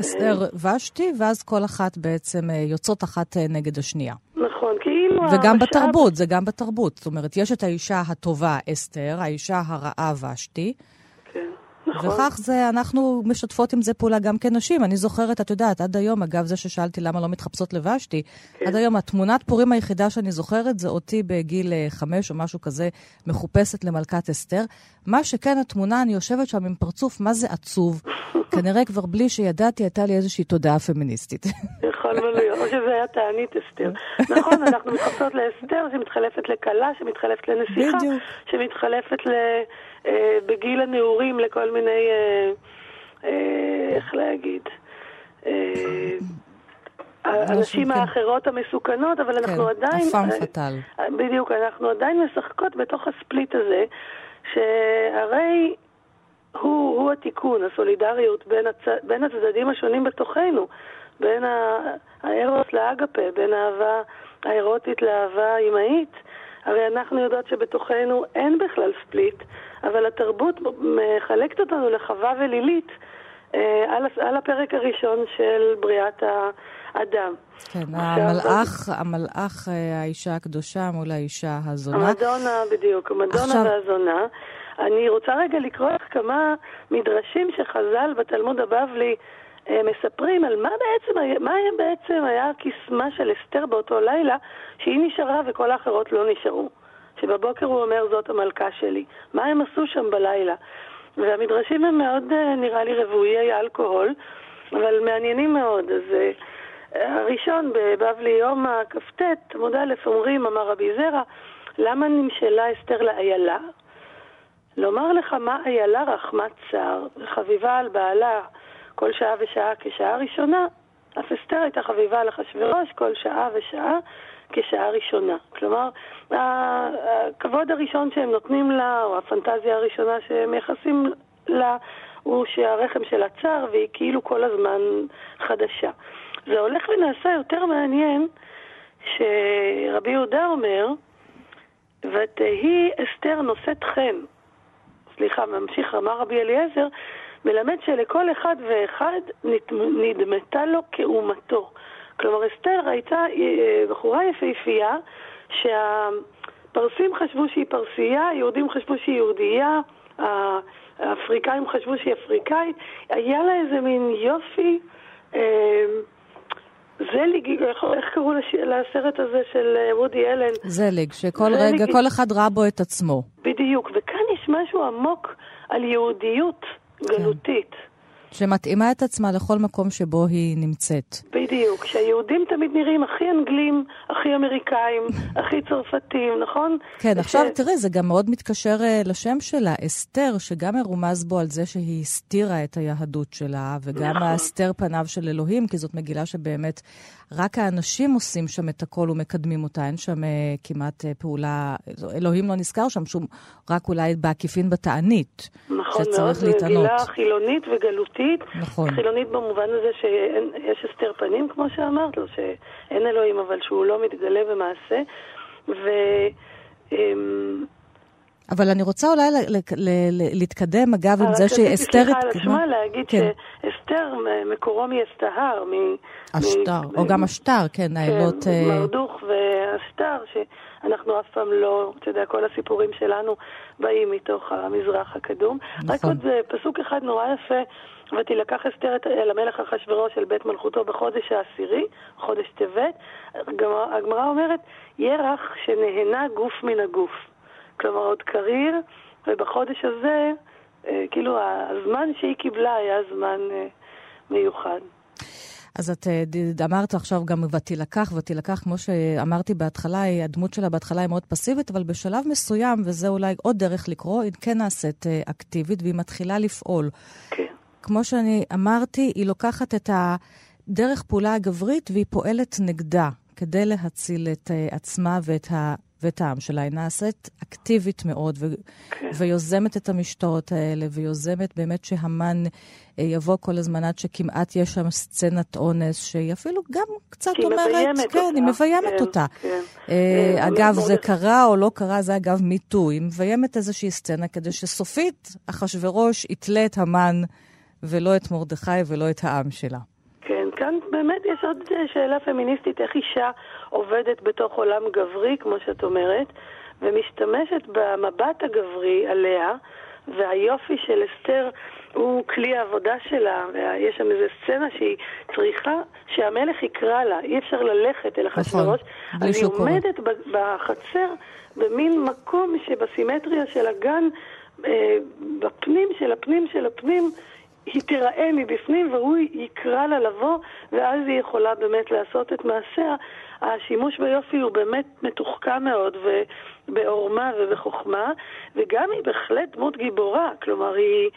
אסתר ושתי, ואז כל אחת בעצם אה, יוצאות אחת אה, נגד השנייה. נכון, כאילו וגם המשאב- בתרבות, זה גם בתרבות. זאת אומרת, יש את האישה הטובה אסתר, האישה הרעה ושתי. נכון. וכך זה, אנחנו משתפות עם זה פעולה גם כנשים. אני זוכרת, את יודעת, עד היום, אגב, זה ששאלתי למה לא מתחפשות לבשתי, כן. עד היום התמונת פורים היחידה שאני זוכרת זה אותי בגיל אה, חמש או משהו כזה, מחופשת למלכת אסתר. מה שכן, התמונה, אני יושבת שם עם פרצוף, מה זה עצוב. *laughs* כנראה כבר בלי שידעתי, הייתה לי איזושהי תודעה פמיניסטית. יכול להיות, או שזה היה תענית אסתר. נכון, אנחנו מתחפשות לאסתר שמתחלפת לכלה, שמתחלפת לנסיכה. שמתחלפת ל... אה, בגיל הנעורים לכל מיני, אה, אה, איך להגיד, אה, הנשים כן. האחרות המסוכנות, אבל אנחנו עדיין... הפעם אה, פטל. בדיוק, אנחנו עדיין משחקות בתוך הספליט הזה, שהרי הוא, הוא התיקון, הסולידריות בין, הצ... בין הצדדים השונים בתוכנו, בין הארוס לאגפה, בין האהבה האירוטית לאהבה האימהית. הרי אנחנו יודעות שבתוכנו אין בכלל ספליט, אבל התרבות מחלקת אותנו לחווה ולילית אה, על, הפרק הראשון של בריאת האדם. כן, עכשיו, המלאך, המלאך, אה, האישה הקדושה מול האישה הזונה. המדונה, בדיוק, המדונה עכשיו- והזונה. אני רוצה רגע לקרוא לך כמה מדרשים שחז"ל בתלמוד הבבלי מספרים על מה בעצם, מה בעצם היה הקסמה של אסתר באותו לילה, שהיא נשארה וכל האחרות לא נשארו. שבבוקר הוא אומר זאת המלכה שלי. מה הם עשו שם בלילה? והמדרשים הם מאוד, אה, נראה לי, רוויי אלכוהול, אבל מעניינים מאוד. אז אה, הראשון, בבבלי יום הכ"ט, עמוד א', אומרים, אמר רבי זרע, למה נמשלה אסתר לאיילה? לומר לך מה איילה רחמת צר, וחביבה על בעלה כל שעה ושעה כשעה ראשונה, אף אסתר הייתה חביבה על אחשוורוש כל שעה ושעה כשעה ראשונה. כלומר, הכבוד הראשון שהם נותנים לה, או הפנטזיה הראשונה שהם מייחסים לה, הוא שהרחם שלה צר והיא כאילו כל הזמן חדשה. זה הולך ונעשה יותר מעניין שרבי יהודה אומר, ותהי אסתר נושאת חן. סליחה, ממשיך אמר רבי אליעזר, מלמד שלכל אחד ואחד נדמתה לו כאומתו. כלומר, אסתר הייתה אה, בחורה יפהפייה שהפרסים חשבו שהיא פרסייה, היהודים חשבו שהיא יהודייה, האפריקאים חשבו שהיא אפריקאית, היה לה איזה מין יופי, אה, זליג, איך, קראו לש, לסרט הזה של אה, וודי אלן? זליג, שכל זליג. רגע, כל אחד ראה בו את עצמו. בדיוק, וכאן יש משהו עמוק על יהודיות גלותית. שמתאימה את עצמה לכל מקום שבו היא נמצאת. בדיוק, שהיהודים תמיד נראים הכי אנגלים, הכי אמריקאים, *laughs* הכי צרפתים, נכון? כן, וש- עכשיו תראי, זה גם מאוד מתקשר אה, לשם שלה, אסתר, שגם מרומז בו על זה שהיא הסתירה את היהדות שלה, וגם נכון. ההסתר פניו של אלוהים, כי זאת מגילה שבאמת רק האנשים עושים שם את הכל ומקדמים אותה, אין שם אה, כמעט אה, פעולה, אלוהים לא נזכר שם שום, רק אולי בעקיפין בתענית, נכון מאוד, זו. מגילה חילונית וגלותית. נכון. חילונית במובן הזה שיש הסתר פנים, כמו שאמרת לו, שאין אלוהים, אבל שהוא לא מתגלה במעשה. ו... אמ, אבל אני רוצה אולי ל- ל- ל- להתקדם, אגב, עם רק זה רציתי, שאסתר... סליחה על התקדמה- השמה, להגיד כן. שאסתר מקורו מאסתהר, מ... מ- או גם השטר, כן, האלות... כן, מרדוך והשטר, שאנחנו אף פעם לא, אתה יודע, כל הסיפורים שלנו באים מתוך המזרח הקדום. רק נכון. עוד אה, פסוק אחד נורא יפה, ותילקח אסתר את- אל המלך אחשורוש אל בית מלכותו בחודש העשירי, חודש טבת. הגמרא- אומרת, ירח שנהנה גוף מן הגוף. כלומר, עוד קריר, ובחודש הזה, אה, כאילו, הזמן שהיא קיבלה היה זמן אה, מיוחד. אז את אה, אמרת עכשיו גם ותילקח, ותילקח, כמו שאמרתי בהתחלה, הדמות שלה בהתחלה היא מאוד פסיבית, אבל בשלב מסוים, וזה אולי עוד דרך לקרוא, היא כן נעשית אקטיבית והיא מתחילה לפעול. כן. כמו שאני אמרתי, היא לוקחת את הדרך פעולה הגברית והיא פועלת נגדה כדי להציל את אה, עצמה ואת, ה, ואת העם שלה. היא נעשית אקטיבית מאוד ו, כן. ויוזמת את המשטרות האלה, ויוזמת באמת שהמן אה, יבוא כל הזמן עד שכמעט יש שם סצנת אונס, שהיא אפילו גם קצת אומרת, כן, אותה. היא מביימת כן, אותה. כן. אה, אה, אגב, זה קרה או לא קרה, זה אגב מיטו. היא מביימת איזושהי סצנה כדי שסופית אחשורוש יתלה את המן ולא את מרדכי ולא את העם שלה. כן, כאן באמת יש עוד אה, שאלה פמיניסטית, איך אישה עובדת בתוך עולם גברי, כמו שאת אומרת, ומשתמשת במבט הגברי עליה, והיופי של אסתר הוא כלי העבודה שלה, ויש שם איזו סצנה שהיא צריכה שהמלך יקרא לה, אי אפשר ללכת אל. בלי אז היא. עומדת בחצר במין מקום שבסימטריה של הגן, אה, בפנים של הפנים של הפנים, היא תיראה מבפנים והוא יקרא לה לבוא, ואז היא יכולה באמת לעשות את מעשיה. השימוש ביופי הוא באמת מתוחכם מאוד, ובעורמה ובחוכמה, וגם היא בהחלט דמות גיבורה, כלומר היא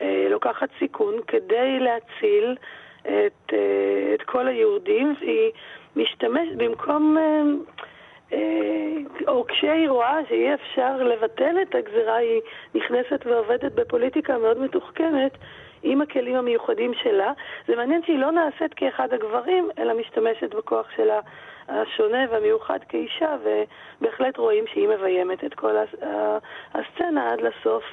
אה, לוקחת סיכון כדי להציל את, אה, את כל היהודים, והיא משתמשת במקום... אה, אה, או כשהיא רואה שאי אפשר לבטל את הגזירה, היא נכנסת ועובדת בפוליטיקה מאוד מתוחכמת עם הכלים המיוחדים שלה. זה מעניין שהיא לא נעשית כאחד הגברים, אלא משתמשת בכוח שלה השונה והמיוחד כאישה, ובהחלט רואים שהיא מביימת את כל הסצנה עד לסוף.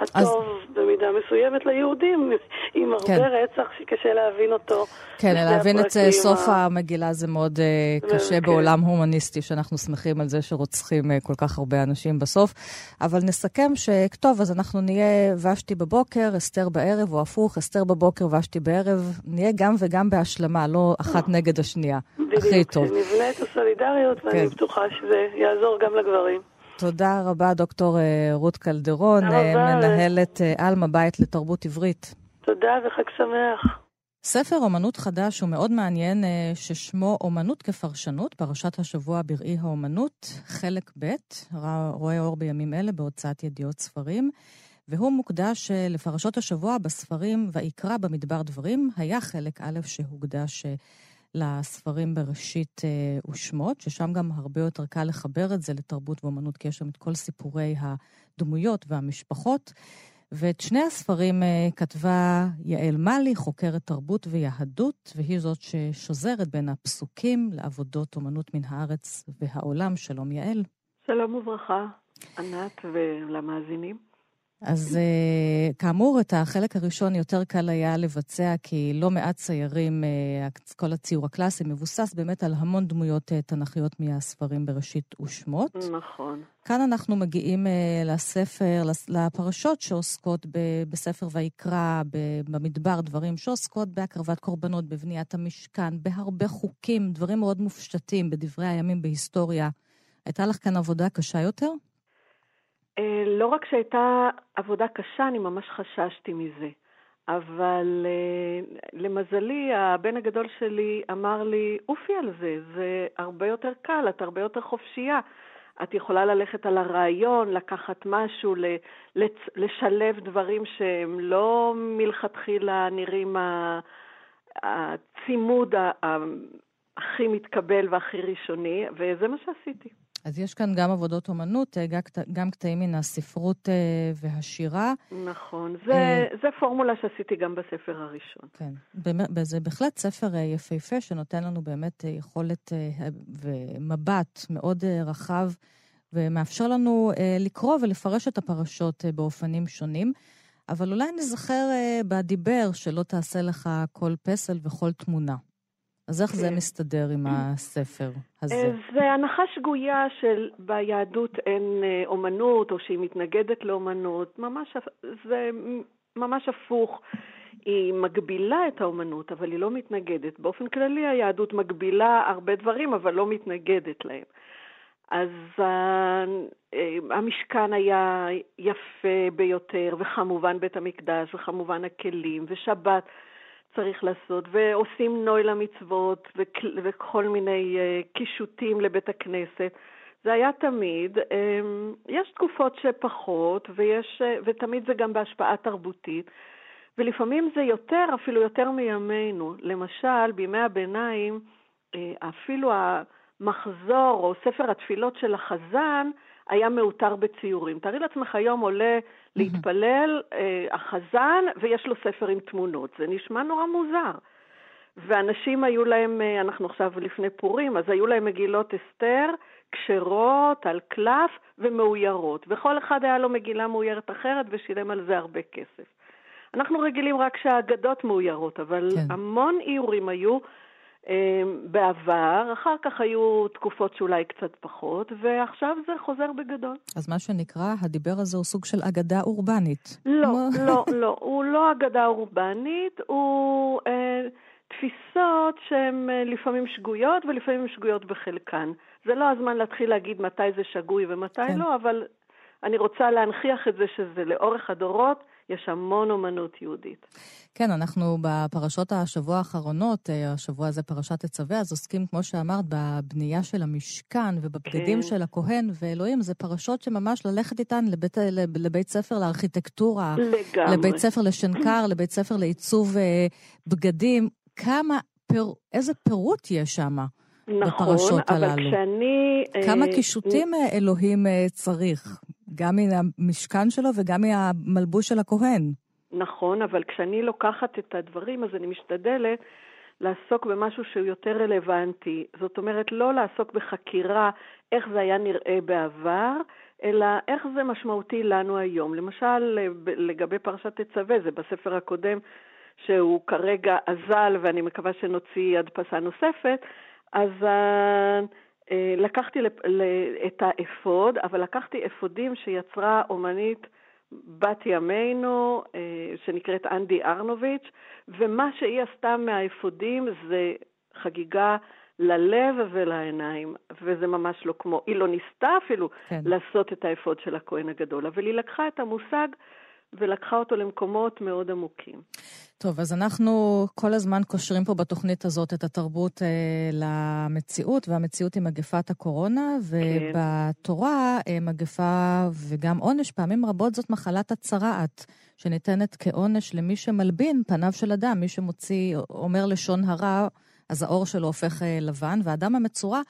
הטוב במידה מסוימת ליהודים, *laughs* עם הרבה כן. רצח שקשה להבין אותו. כן, להבין את אה, סוף ה- המגילה זה מאוד אה, קשה כן. בעולם הומניסטי, שאנחנו שמחים על זה שרוצחים אה, כל כך הרבה אנשים בסוף. אבל נסכם שטוב, אז אנחנו נהיה ושתי בבוקר, אסתר בערב, או הפוך, אסתר בבוקר, ושתי בערב. נהיה גם וגם בהשלמה, לא אחת נגד השנייה. הכי בדיוק, טוב. שנבנה את הסולידריות, ואני כן. בטוחה שזה יעזור גם לגברים. תודה רבה, דוקטור אה, רות קלדרון, אה. מנהלת אה, עלמה בית לתרבות עברית. תודה וחג שמח. ספר אומנות חדש ומאוד מעניין אה, ששמו אומנות כפרשנות, פרשת השבוע בראי האומנות, חלק ב', רואה אור בימים אלה בהוצאת ידיעות ספרים, והוא מוקדש לפרשות השבוע בספרים ויקרא במדבר דברים. היה חלק א' שהוקדש לספרים בראשית אה, ושמות, ששם גם הרבה יותר קל לחבר את זה לתרבות ואומנות, כי יש שם את כל סיפורי הדמויות והמשפחות. ואת שני הספרים אה, כתבה יעל מאלי, חוקרת תרבות ויהדות, והיא זאת ששוזרת בין הפסוקים לעבודות אומנות מן הארץ והעולם. שלום יעל. שלום וברכה, ענת ולמאזינים. אז אה, כאמור, את החלק הראשון יותר קל היה לבצע, כי לא מעט ציירים, אה, כל הציור הקלאסי מבוסס באמת על המון דמויות אה, תנכיות מהספרים בראשית ושמות. נכון. כאן אנחנו מגיעים לספר, לס- לפרשות שעוסקות בספר ויקרא, ב- במדבר, דברים שעוסקות בהקרבת קורבנות, בבניית המשכן, בהרבה חוקים, דברים מאוד מופשטים בדברי הימים בהיסטוריה. הייתה לך כאן עבודה קשה יותר? אה, לא רק שהייתה עבודה קשה, אני ממש חששתי מזה. אבל אה, למזלי, הבן הגדול שלי אמר לי, עופי על זה, זה הרבה יותר קל, את הרבה יותר חופשייה. את יכולה ללכת על הרעיון, לקחת משהו, לשלב דברים שהם לא מלכתחילה נראים הצימוד הכי מתקבל והכי ראשוני, וזה מה שעשיתי. אז יש כאן גם עבודות אומנות, אה, גם קט- גם קטעים מן הספרות אה, והשירה. נכון, אה. זה, זה פורמולה שעשיתי גם בספר הראשון. כן, זה בהחלט ספר יפהפה שנותן לנו באמת יכולת ומבט מאוד רחב ומאפשר לנו לקרוא ולפרש את הפרשות באופנים שונים. אבל אולי נזכר בדיבר שלא תעשה לך כל פסל וכל תמונה. אז איך זה כן. מסתדר עם *clears throat* הספר הזה? אה, זה הנחה שגויה של ביהדות אין אה, אומנות, או שהיא מתנגדת לאומנות. ממש, זה ממש הפוך. היא מגבילה את האומנות, אבל היא לא מתנגדת. באופן כללי היהדות מגבילה הרבה דברים, אבל לא מתנגדת להם. אז אה, המשכן היה יפה ביותר, וכמובן בית המקדש, וכמובן הכלים, ושבת צריך לעשות, ועושים נוי למצוות, וכל- מיני אה, קישוטים לבית הכנסת. זה היה תמיד. אה, יש תקופות שפחות, ויש, אה, ותמיד זה גם בהשפעה תרבותית. ולפעמים זה יותר, אפילו יותר מימינו. למשל, בימי הביניים, אה, אפילו המחזור או ספר התפילות של החזן היה מאותר בציורים. תארי לעצמך היום עולה להתפלל אה, החזן ויש לו ספר עם תמונות. זה נשמע נורא מוזר. ואנשים היו להם, אה, אנחנו עכשיו לפני פורים, אז היו להם מגילות אסתר, כשרות, על קלף ומאוירות. וכל אחד היה לו מגילה מאוירת אחרת ושילם על זה הרבה כסף. אנחנו רגילים רק שהאגדות מאוירות, אבל כן. המון איורים היו בעבר, אחר כך היו תקופות שאולי קצת פחות, ועכשיו זה חוזר בגדול. אז מה שנקרא, הדיבר הזה הוא סוג של אגדה אורבנית. לא, לא, *laughs* לא, הוא לא אגדה אורבנית, הוא אה, תפיסות שהן אה, לפעמים שגויות ולפעמים שגויות בחלקן. זה לא הזמן להתחיל להגיד מתי זה שגוי ומתי כן. לא, אבל אני רוצה להנכיח את זה שזה לאורך הדורות, יש המון אומנות יהודית. כן, אנחנו בפרשות השבוע האחרונות, אה, השבוע הזה פרשת תצווה, אז עוסקים, כמו שאמרת, בבנייה של המשכן ובבגדים כן. של הכהן, ואלוהים, זה פרשות שממש ללכת איתן לבית, לב- לבית ספר לארכיטקטורה, לגמרי. לבית ספר לשנקר, לבית ספר לעיצוב אה, בגדים. כמה, פר, איזה פירוט יש שם נכון, בפרשות אבל הללו. כשאני... כמה אה, קישוטים אה, אלוהים צריך, גם מהמשכן שלו וגם מהמלבוש של הכהן. נכון, אבל כשאני לוקחת את הדברים, אז אני משתדלת לעסוק במשהו שהוא יותר רלוונטי. זאת אומרת, לא לעסוק בחקירה איך זה היה נראה בעבר, אלא איך זה משמעותי לנו היום. למשל, לגבי פרשת תצווה, זה בספר הקודם, שהוא כרגע אזל, ואני מקווה שנוציא הדפסה נוספת, אז לקחתי לפ- ל- את האפוד, אבל לקחתי אפודים שיצרה אומנית בת ימינו, אה, שנקראת אנדי ארנוביץ', ומה שהיא עשתה מהאפודים זה חגיגה ללב ולעיניים, וזה ממש לא כמו, היא לא ניסתה אפילו כן. לעשות את האפוד של הכהן הגדול, אבל היא לקחה את המושג ולקחה אותו למקומות מאוד עמוקים. טוב, אז אנחנו כל הזמן קושרים פה בתוכנית הזאת את התרבות אה, למציאות, והמציאות היא מגפת הקורונה, ובתורה אה, מגפה וגם עונש, פעמים רבות זאת מחלת הצרעת, שניתנת כעונש למי שמלבין פניו של אדם, מי שמוציא, אומר לשון הרע, אז העור שלו הופך אה, לבן, והאדם המצורע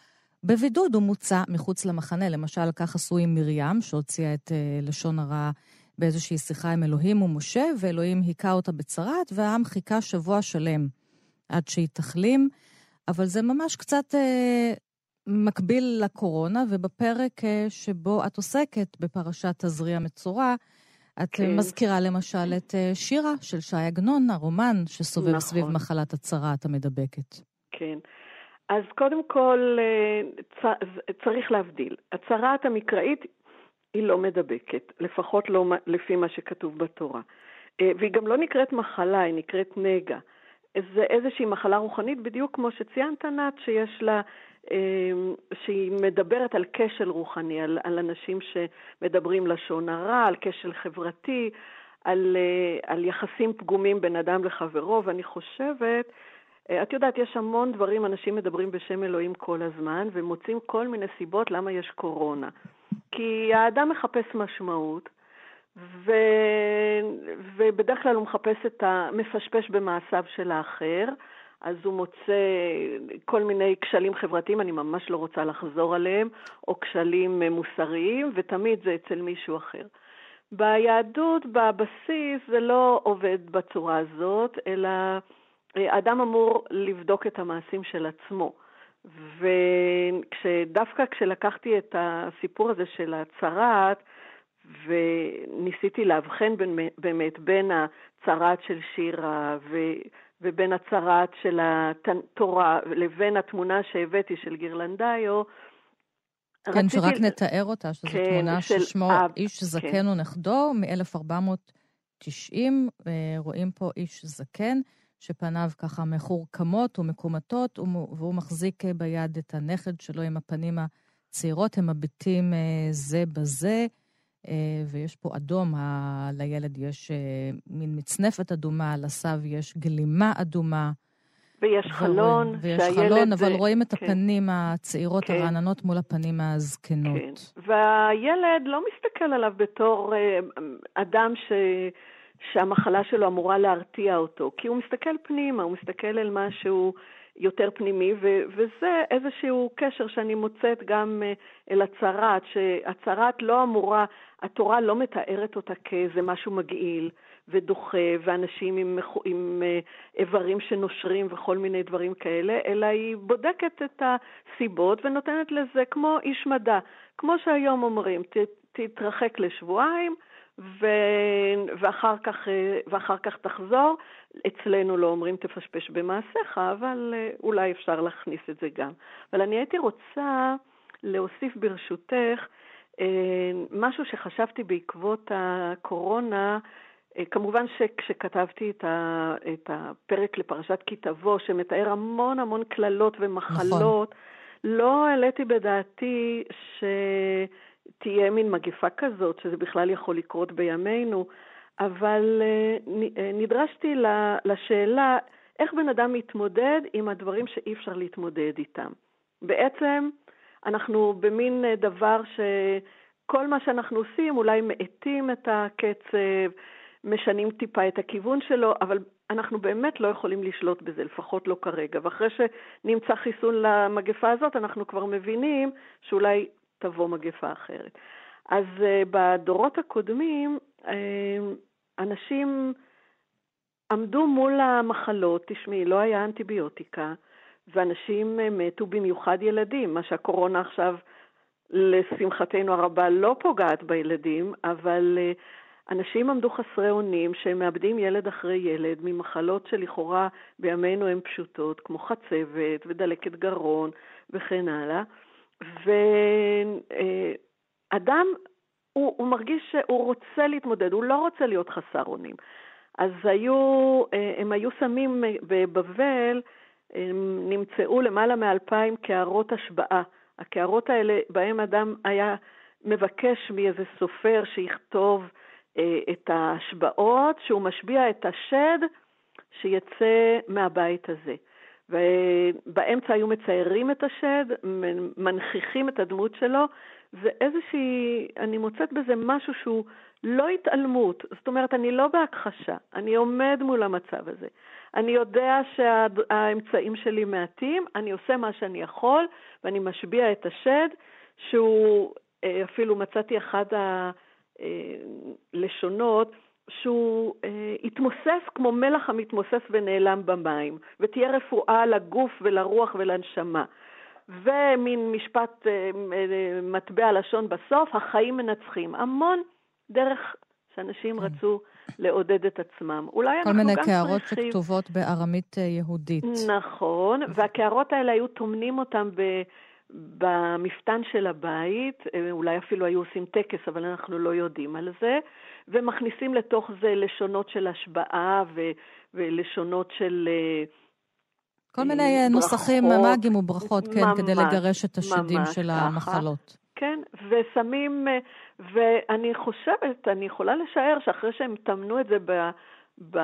בבידוד הוא מוצא מחוץ למחנה. למשל, כך עשו עם מרים, שהוציאה את אה, לשון הרע באיזושהי שיחה עם אלוהים ומשה, ואלוהים היכה אותה בצרעת, והעם חיכה שבוע שלם עד שהיא תחלים. אבל זה ממש קצת אה, מקביל לקורונה, ובפרק אה, שבו את עוסקת בפרשת תזריע מצורע, את כן. מזכירה למשל את אה, שירה של ש"י עגנון, הרומן שסובב נכון. סביב מחלת הצרעת המדבקת. כן. אז קודם כל, אה, צריך להבדיל. הצרעת המקראית היא לא מדבקת, לפחות לא לפי מה שכתוב בתורה. אה, והיא גם לא נקראת מחלה, היא נקראת נגע. זה איזושהי מחלה רוחנית, בדיוק כמו שציינת, נת, שיש לה, אה, שהיא מדברת על כשל רוחני, על, על אנשים שמדברים לשון הרע, על כשל חברתי, על, אה, על יחסים פגומים בין אדם לחברו, ואני חושבת, אה, את יודעת, יש המון דברים, אנשים מדברים בשם אלוהים כל הזמן, ומוצאים כל מיני סיבות למה יש קורונה. כי האדם מחפש משמעות, ו... ובדרך כלל הוא מחפש את ה... מפשפש במעשיו של האחר, אז הוא מוצא כל מיני כשלים חברתיים, אני ממש לא רוצה לחזור עליהם, או כשלים מוסריים, ותמיד זה אצל מישהו אחר. ביהדות, בבסיס, זה לא עובד בצורה הזאת, אלא אה, אדם אמור לבדוק את המעשים של עצמו. ודווקא כשלקחתי את הסיפור הזה של הצרעת, וניסיתי לאבחן בין, באמת בין הצרעת של שירה ו, ובין הצרעת של התורה לבין התמונה שהבאתי של גירלנדאיו, כן, שרק נתאר אותה, שזו כן, תמונה של ששמו אב, איש כן. זקן ונכדו מ-1490. רואים פה איש זקן, שפניו ככה מחורקמות ומקומטות, והוא מחזיק אה, ביד את הנכד שלו עם הפנים הצעירות, הם מביטים אה, זה בזה, אה, ויש פה אדום, ה- לילד יש מין מצנפת אדומה, לסב יש גלימה אדומה. ויש חלון, ויש שהילד... חלון, אבל אה, רואים את כן. הפנים הצעירות כן. הרעננות מול הפנים הזקנות. כן. והילד לא מסתכל עליו בתור אדם ש... שהמחלה שלו אמורה להרתיע אותו, כי הוא מסתכל פנימה, הוא מסתכל אל משהו יותר פנימי, ו- וזה איזשהו קשר שאני מוצאת גם אה, אל הצרעת, שהצרעת לא אמורה, התורה לא מתארת אותה כאיזה משהו מגעיל ודוחה, ואנשים עם, עם אה, איברים שנושרים וכל מיני דברים כאלה, אלא היא בודקת את הסיבות ונותנת לזה כמו איש מדע, כמו שהיום אומרים, ת, תתרחק לשבועיים, ו... ואחר, כך, אה, ואחר כך תחזור. אצלנו לא אומרים תפשפש במעשיך, אבל אה, אולי אפשר להכניס את זה גם. אבל אני הייתי רוצה להוסיף ברשותך אה, משהו שחשבתי בעקבות הקורונה, כמובן שכשכתבתי את, ה, את הפרק לפרשת כי תבוא, שמתאר המון המון קללות ומחלות, נכון. לא העליתי בדעתי שתהיה מין מגפה כזאת, שזה בכלל יכול לקרות בימינו, אבל אה, אה, נדרשתי לשאלה איך בן אדם מתמודד עם הדברים שאי אפשר להתמודד איתם. בעצם אנחנו במין אה, דבר שכל מה שאנחנו עושים אולי מאטים את הקצב, משנים טיפה את הכיוון שלו, אבל אנחנו באמת לא יכולים לשלוט בזה, לפחות לא כרגע. ואחרי שנמצא חיסון למגפה הזאת, אנחנו כבר מבינים שאולי תבוא מגפה אחרת. אז uh, בדורות הקודמים, uh, אנשים עמדו מול המחלות, תשמעי, לא היה אנטיביוטיקה, ואנשים uh, מתו, במיוחד ילדים, מה שהקורונה עכשיו, לשמחתנו הרבה, לא פוגעת בילדים, אבל אנשים עמדו חסרי אונים שהם מאבדים ילד אחרי ילד ממחלות שלכאורה בימינו הן פשוטות, כמו חצבת ודלקת גרון וכן הלאה. ואדם, הוא, הוא מרגיש שהוא רוצה להתמודד, הוא לא רוצה להיות חסר אונים. אז היו, הם היו שמים בבבל, הם נמצאו למעלה מאלפיים קערות השבעה. הקערות האלה, בהם אדם היה מבקש מאיזה סופר שיכתוב אה, את ההשבעות, שהוא משביע את השד שיצא מהבית הזה. ובאמצע היו מציירים את השד, מנכיחים את הדמות שלו, ואיזושהי, אני מוצאת בזה משהו שהוא לא התעלמות. זאת אומרת, אני לא בהכחשה, אני עומד מול המצב הזה. אני יודע שהאמצעים שלי מעטים, אני עושה מה שאני יכול, ואני משביע את השד, שהוא, אה, אפילו מצאתי אחד ה... שהוא אה, יתמוסס כמו מלח המתמוסס ונעלם במים, ותהיה רפואה לגוף ולרוח ולנשמה. ומין משפט, אה, אה, מטבע לשון בסוף, החיים מנצחים. המון דרך שאנשים כן. רצו לעודד את עצמם. אולי אנחנו גם צריכים... כל מיני קערות שכתובות בארמית אה, יהודית. נכון, והקערות האלה היו טומנים אותם ב... במפתן של הבית, אה, אולי אפילו היו עושים טקס, אבל אנחנו לא יודעים על זה, ומכניסים לתוך זה לשונות של השבעה ו- ולשונות של... אה, כל מיני אה, ברכות, נוסחים מאגיים וברכות, כן, ממש, כדי לגרש את השדים של ככה. המחלות. כן, ושמים, ואני חושבת, אני יכולה לשער שאחרי שהם טמנו את זה ב, ב,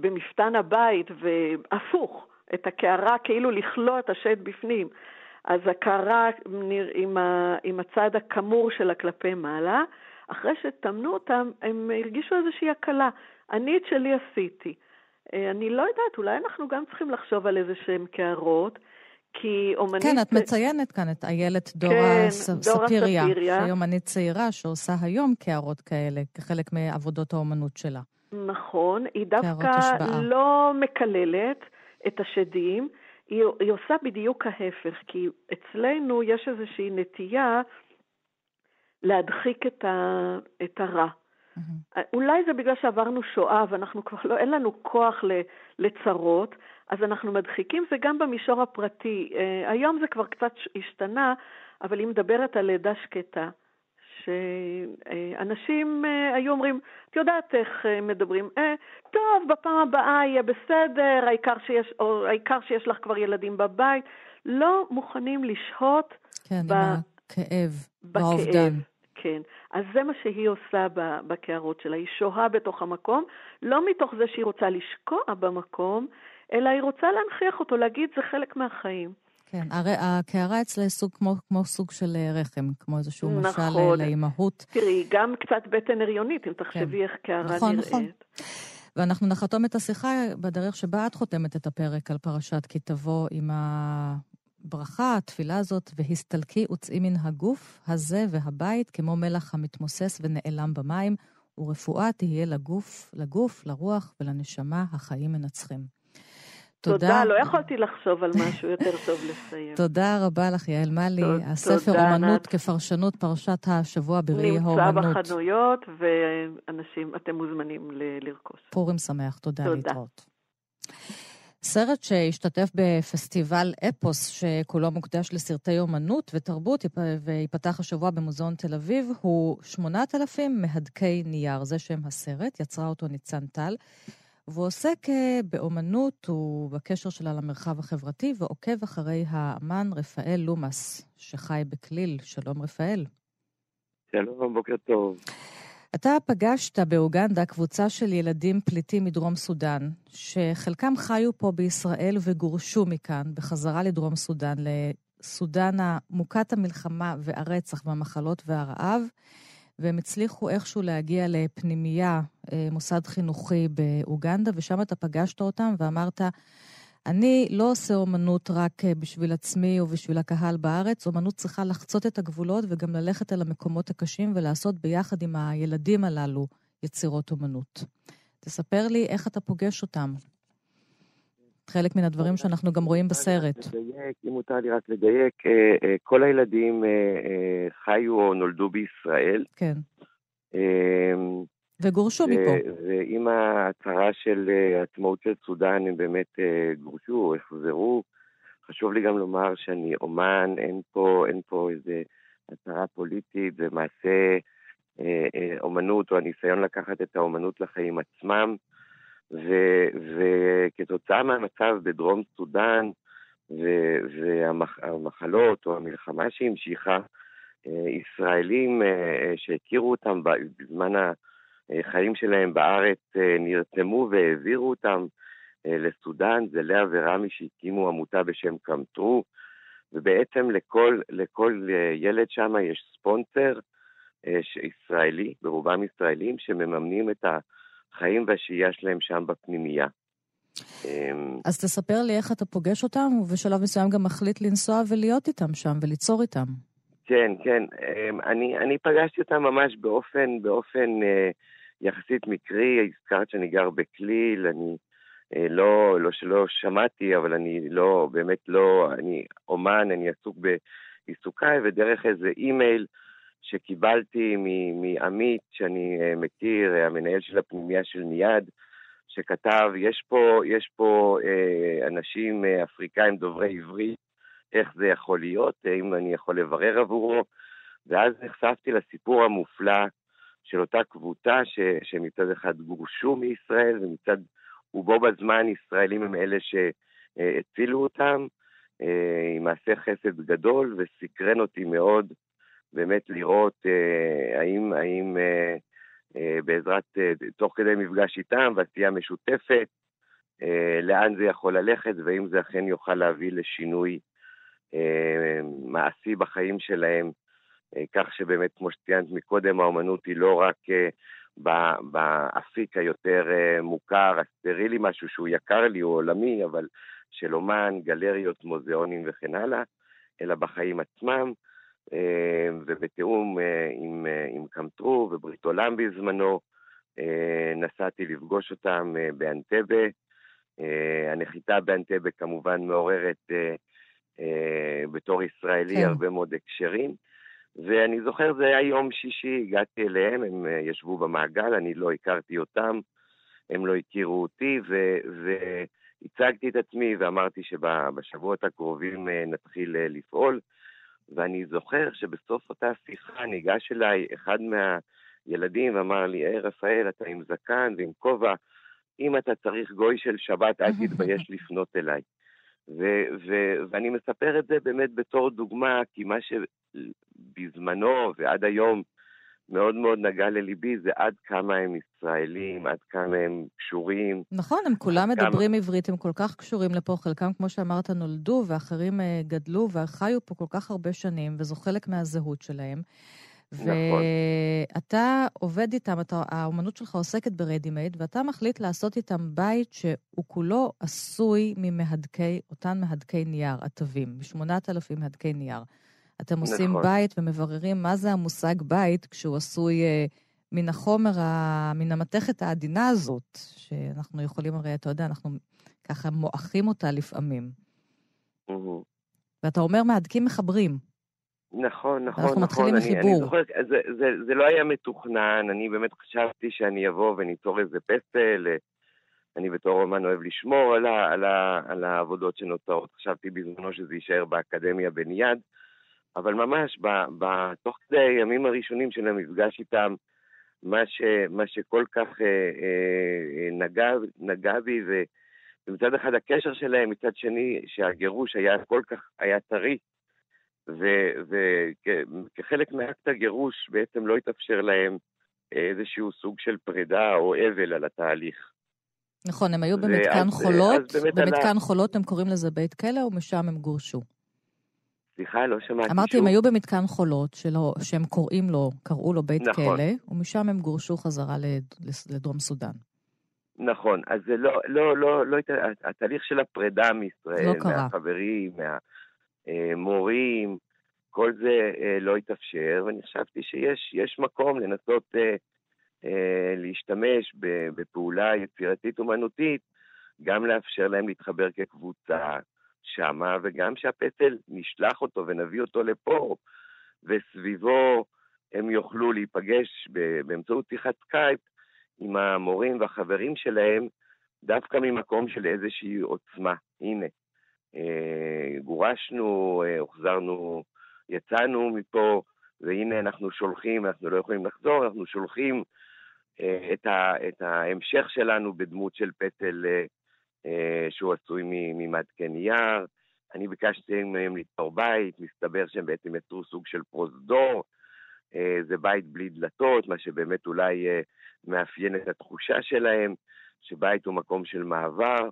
במפתן הבית, והפוך, את הקערה, כאילו לכלוא את השד בפנים, אז הקערה עם, ה, עם הצד הכמור שלה כלפי מעלה, אחרי שטמנו אותם, הם הרגישו איזושהי הקלה. אני את שלי עשיתי. אה, אני לא יודעת, אולי אנחנו גם צריכים לחשוב על איזה שהם קערות, כי אומנית... כן, את מציינת כאן את איילת דורה כן, ספיריה, שהיא אומנית צעירה שעושה היום קערות כאלה, כחלק מעבודות האומנות שלה. נכון, היא דווקא לא מקללת את השדים, היא, היא עושה בדיוק ההפך, כי אצלנו יש איזושהי נטייה להדחיק את, ה, את הרע. Mm-hmm. אולי זה בגלל שעברנו שואה ואנחנו כבר לא, אין לנו כוח לצרות, אז אנחנו מדחיקים, זה גם במישור הפרטי. Uh, היום זה כבר קצת השתנה, אבל היא מדברת על לידה שקטה. שאנשים אה, היו אומרים, את יודעת איך אה, מדברים, אה, טוב, בפעם הבאה יהיה בסדר, העיקר שיש, או העיקר שיש לך כבר ילדים בבית. לא מוכנים לשהות כן, ב... עם הכאב, באובדן. כן, אז זה מה שהיא עושה בקערות שלה, היא שוהה בתוך המקום, לא מתוך זה שהיא רוצה לשקוע במקום, אלא היא רוצה להנכיח אותו, להגיד זה חלק מהחיים. כן, הרי הקערה אצלה סוג כמו, כמו סוג של אה, רחם, כמו איזשהו נכון. משל אה, לאימהות. תראי, גם קצת בטן הריונית, אם תחשבי כן. איך קערה נכון, נראית. נכון, נכון. ואנחנו נחתום את השיחה בדרך שבה את חותמת את הפרק על פרשת כי תבוא עם הברכה, התפילה הזאת, והסתלקי וצאי מן הגוף הזה והבית כמו מלח המתמוסס ונעלם במים, ורפואה תהיה לגוף, לגוף, לרוח ולנשמה, החיים מנצחים. תודה, לא יכולתי לחשוב על משהו יותר טוב לסיים. *laughs* תודה רבה לך, יעל מלי. הספר תודה, אומנות. כפרשנות פרשת השבוע בראי נמצא האומנות. בחנויות, ואנשים, אתם מוזמנים ל- לרכוש. פורים שמח, תודה תודה. להתראות. סרט שהשתתף בפסטיבל אפוס, שכולו מוקדש לסרטי אומנות ותרבות, יפ- וייפתח השבוע במוזיאון תל אביב, הוא 8,000 מהדקי נייר. זה שם הסרט, יצרה אותו ניצן טל. והוא עוסק אה, באומנות ובקשר שלה למרחב החברתי, ועוקב אחרי האמן רפאל לומאס, שחי בכליל. שלום, רפאל. שלום, בוקר טוב. אתה פגשת באוגנדה קבוצה של ילדים פליטים מדרום סודאן, שחלקם חיו פה בישראל וגורשו מכאן בחזרה לדרום סודאן, לסודאן המוכת המלחמה והרצח והמחלות והרעב, והם הצליחו איכשהו להגיע לפנימייה, אה, מוסד חינוכי באוגנדה, ושם אתה פגשת אותם ואמרת, אני לא עושה אומנות רק אה, בשביל עצמי או בשביל הקהל בארץ, אומנות צריכה לחצות את הגבולות וגם ללכת אל המקומות הקשים ולעשות ביחד עם הילדים הללו יצירות אומנות. תספר לי איך אתה פוגש אותם. חלק מן הדברים שאנחנו גם רואים בסרט. לדייק, אם מותר לי רק לדייק, אה, אה, כל הילדים אה, חיו או נולדו בישראל. כן. אה, וגורשו מפה. ועם ההצהרה של עצמאות של סודאן, הם באמת גורשו, החזרו. חשוב לי גם לומר שאני אומן, אין פה, אין פה איזה הצהרה פוליטית, זה מעשה אה, אה, אומנות, או הניסיון לקחת את האומנות לחיים עצמם. וכתוצאה מהמצב בדרום סודאן והמחלות או המלחמה שהמשיכה, אה, ישראלים אה, שהכירו אותם בזמן החיים שלהם בארץ אה, נרתמו והעבירו אותם אה, לסודאן, זה לאה ורמי שהקימו עמותה בשם קמטרו, ובעצם לכל, לכל אה, ילד שם יש ספונסר אה, ישראלי, ברובם ישראלים, שמממנים את החיים והשהייה שלהם שם בפנימייה. אמ, אז תספר לי איך אתה פוגש אותם, ובשלב מסוים גם מחליט לנסוע ולהיות איתם שם וליצור איתם. כן, כן. אמ, אני, אני פגשתי אותם ממש באופן, באופן אה, יחסית מקרי. הזכרת שאני גר בכליל, אני אה, לא, לא שלא שמעתי, אבל אני לא, באמת לא, אני אומן, אני עסוק בעיסוקיי, ודרך איזה אימייל שקיבלתי מעמית, שאני אה, מכיר, אה, המנהל של הפנימייה של ניאד, שכתב, יש פה, יש פה אה, אנשים אה, אפריקאים דוברי עברית, איך זה יכול להיות, האם אני יכול לברר עבורו, ואז נחשפתי לסיפור המופלא של אותה קבוצה ש, שמצד אחד גורשו מישראל, ומצד, ובו בזמן ישראלים הם אלה שהצילו אותם, אה, עם מעשה חסד גדול, וסקרן אותי מאוד באמת לראות אה, האם, האם אה, אה, בעזרת, אה, תוך כדי מפגש איתם ועשייה משותפת, אה, לאן זה יכול ללכת, והאם זה אכן יוכל להביא לשינוי אה, מעשי בחיים שלהם, אה, כך שבאמת, כמו שציינת מקודם, האומנות היא לא רק אה, באפיק היותר אה, מוכר, הסטרילי, משהו שהוא יקר לי, הוא עולמי, אבל של אומן, גלריות, מוזיאונים וכן הלאה, אלא בחיים עצמם, ובתיאום אה, עם, אה, עם קמטרו וברית עולם בזמנו, אה, נסעתי לפגוש אותם אה, באנטבה. אה, הנחיתה באנטבה כמובן מעוררת אה, אה, בתור ישראלי כן. הרבה מאוד הקשרים. ואני זוכר, זה היה יום שישי, הגעתי אליהם, הם אה, ישבו במעגל, אני לא הכרתי אותם, הם לא הכירו אותי, ו- והצגתי את עצמי ואמרתי שבשבועות הקרובים אה, נתחיל אה, לפעול. ואני זוכר שבסוף אותה שיחה ניגש אליי אחד מהילדים ואמר לי, היי רפאל, אתה עם זקן ועם כובע, אם אתה צריך גוי של שבת, אל תתבייש *laughs* לפנות אליי. ו- ו- ואני מספר את זה באמת בתור דוגמה, כי מה שבזמנו ועד היום מאוד מאוד נגע לליבי זה עד כמה הם ישראלים, עד כמה הם קשורים. נכון, הם כולם כמה- מדברים עברית, הם כל כך קשורים לפה, חלקם, כמו שאמרת, נולדו, ואחרים אה, גדלו וחיו פה כל כך הרבה שנים, וזו חלק מהזהות שלהם. נכון. ואתה עובד איתם, אתה, האומנות שלך עוסקת ב readymade, ואתה מחליט לעשות איתם בית שהוא כולו עשוי ממהדקי, אותן מהדקי נייר, אטבים, מ-8,000 מהדקי נייר. אתם עושים נכון. בית ומבררים מה זה המושג בית כשהוא עשוי אה, מן החומר, ה... מן המתכת העדינה הזאת, שאנחנו יכולים, הרי, אתה יודע, אנחנו ככה מועכים אותה לפעמים. ואתה אומר, מהדקים מחברים. נכון, נכון, אנחנו נכון. מתחילים אני, אני מחיבור. זוכר, זה, זה, זה לא היה מתוכנן, אני באמת חשבתי שאני אבוא וניצור איזה פסל. אה, אני בתור אומן אוהב לשמור על, ה, על, ה, על העבודות שנוצרות. חשבתי בזמנו שזה יישאר באקדמיה בניד, אבל ממש ב, ב, תוך כדי הימים הראשונים של המפגש איתם, מה, ש, מה שכל כך אה, אה, נגע, נגע בי, ו, ומצד אחד הקשר שלהם, מצד שני שהגירוש היה כל כך, היה טרי, וכחלק מאקט הגירוש בעצם לא התאפשר להם איזשהו סוג של פרידה או אבל על התהליך. נכון, הם היו ואז- במתקן אז חולות, באמת במתקן עלה- חולות הם קוראים לזה בית כלא, ומשם הם גורשו. סליחה, לא שמעתי אמרתי, שוב. הם היו במתקן חולות, שלא, שהם קוראים לו, קראו לו בית נכון. כלא, ומשם הם גורשו חזרה לד- לדרום סודאן. נכון, אז זה לא, לא, לא, לא, הת- התהליך של הפרידה מישראל, לא קרה. מהחברים, מהמורים, כל זה אה, לא התאפשר, ואני חשבתי שיש יש מקום לנסות אה, אה, להשתמש בפעולה יצירתית אומנותית, גם לאפשר להם להתחבר כקבוצה שמה, וגם שהפסל נשלח אותו ונביא אותו לפה, וסביבו הם יוכלו להיפגש באמצעות שיחת סקייפ עם המורים והחברים שלהם, דווקא ממקום של איזושהי עוצמה. הנה, אה, גורשנו, אה, הוחזרנו, יצאנו מפה, והנה אנחנו שולחים, אנחנו לא יכולים לחזור, אנחנו שולחים אה, את, ה, את ההמשך שלנו בדמות של אה, שהוא עשוי ממדקן נייר. אני ביקשתי מהם ליצור בית, מסתבר שהם בעצם יצרו סוג של פרוזדור. אה, זה בית בלי דלתות, מה שבאמת אולי אה, מאפיין את התחושה שלהם, שבית הוא מקום של מעבר,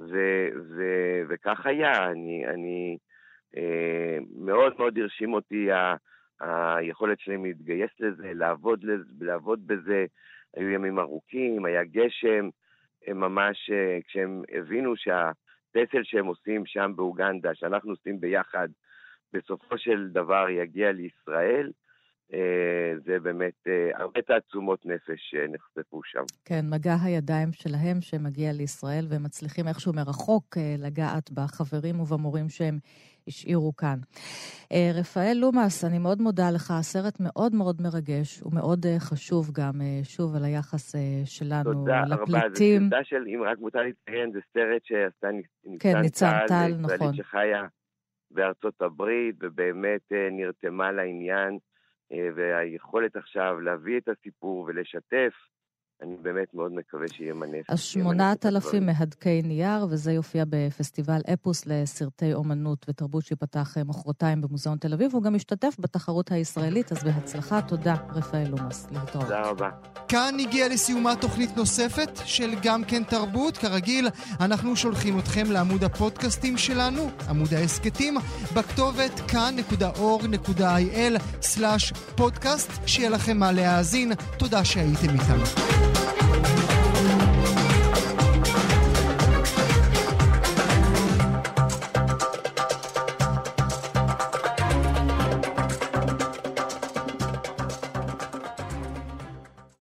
ו- ו- וכך היה. אני, אני אה, מאוד מאוד הרשים אותי ה- היכולת שלהם להתגייס לזה, לעבוד, לעבוד בזה. היו ימים ארוכים, היה גשם, הם ממש, אה, כשהם הבינו שהפסל שהם עושים שם באוגנדה, שאנחנו עושים ביחד, בסופו של דבר יגיע לישראל, זה באמת אה, הרבה תעצומות נפש שנחשפו שם. כן, מגע הידיים שלהם שמגיע לישראל, והם מצליחים איכשהו מרחוק אה, לגעת בחברים ובמורים שהם השאירו כאן. אה, רפאל לומאס, אני מאוד מודה לך, הסרט מאוד מאוד מרגש, ומאוד אה, חשוב גם, אה, שוב, על היחס אה, שלנו תודה רבה. זה לפליטים. סרטה של, אם רק מותר לציין, זה סרט שעשתה ניצן כן, ניצן טל, נכון. שחיה בארצות הברית, ובאמת אה, נרתמה לעניין, אה, והיכולת עכשיו להביא את הסיפור ולשתף, אני באמת מאוד מקווה שיהיה מנף. אז שמונת אלפים מהדקי נייר, וזה יופיע בפסטיבל אפוס לסרטי אומנות ותרבות שיפתח אה, מחרתיים במוזיאון תל אביב. הוא גם משתתף בתחרות הישראלית, אז בהצלחה. תודה, רפאל לומאס. להתראות. תודה רבה. כאן הגיעה לסיומה תוכנית נוספת של גם כן תרבות. כרגיל, אנחנו שולחים אתכם לעמוד הפודקאסטים שלנו, עמוד ההסכתים, בכתובת כאן.org.il/פודקאסט. שיהיה לכם מה להאזין. תודה שהייתם איתנו. Bye.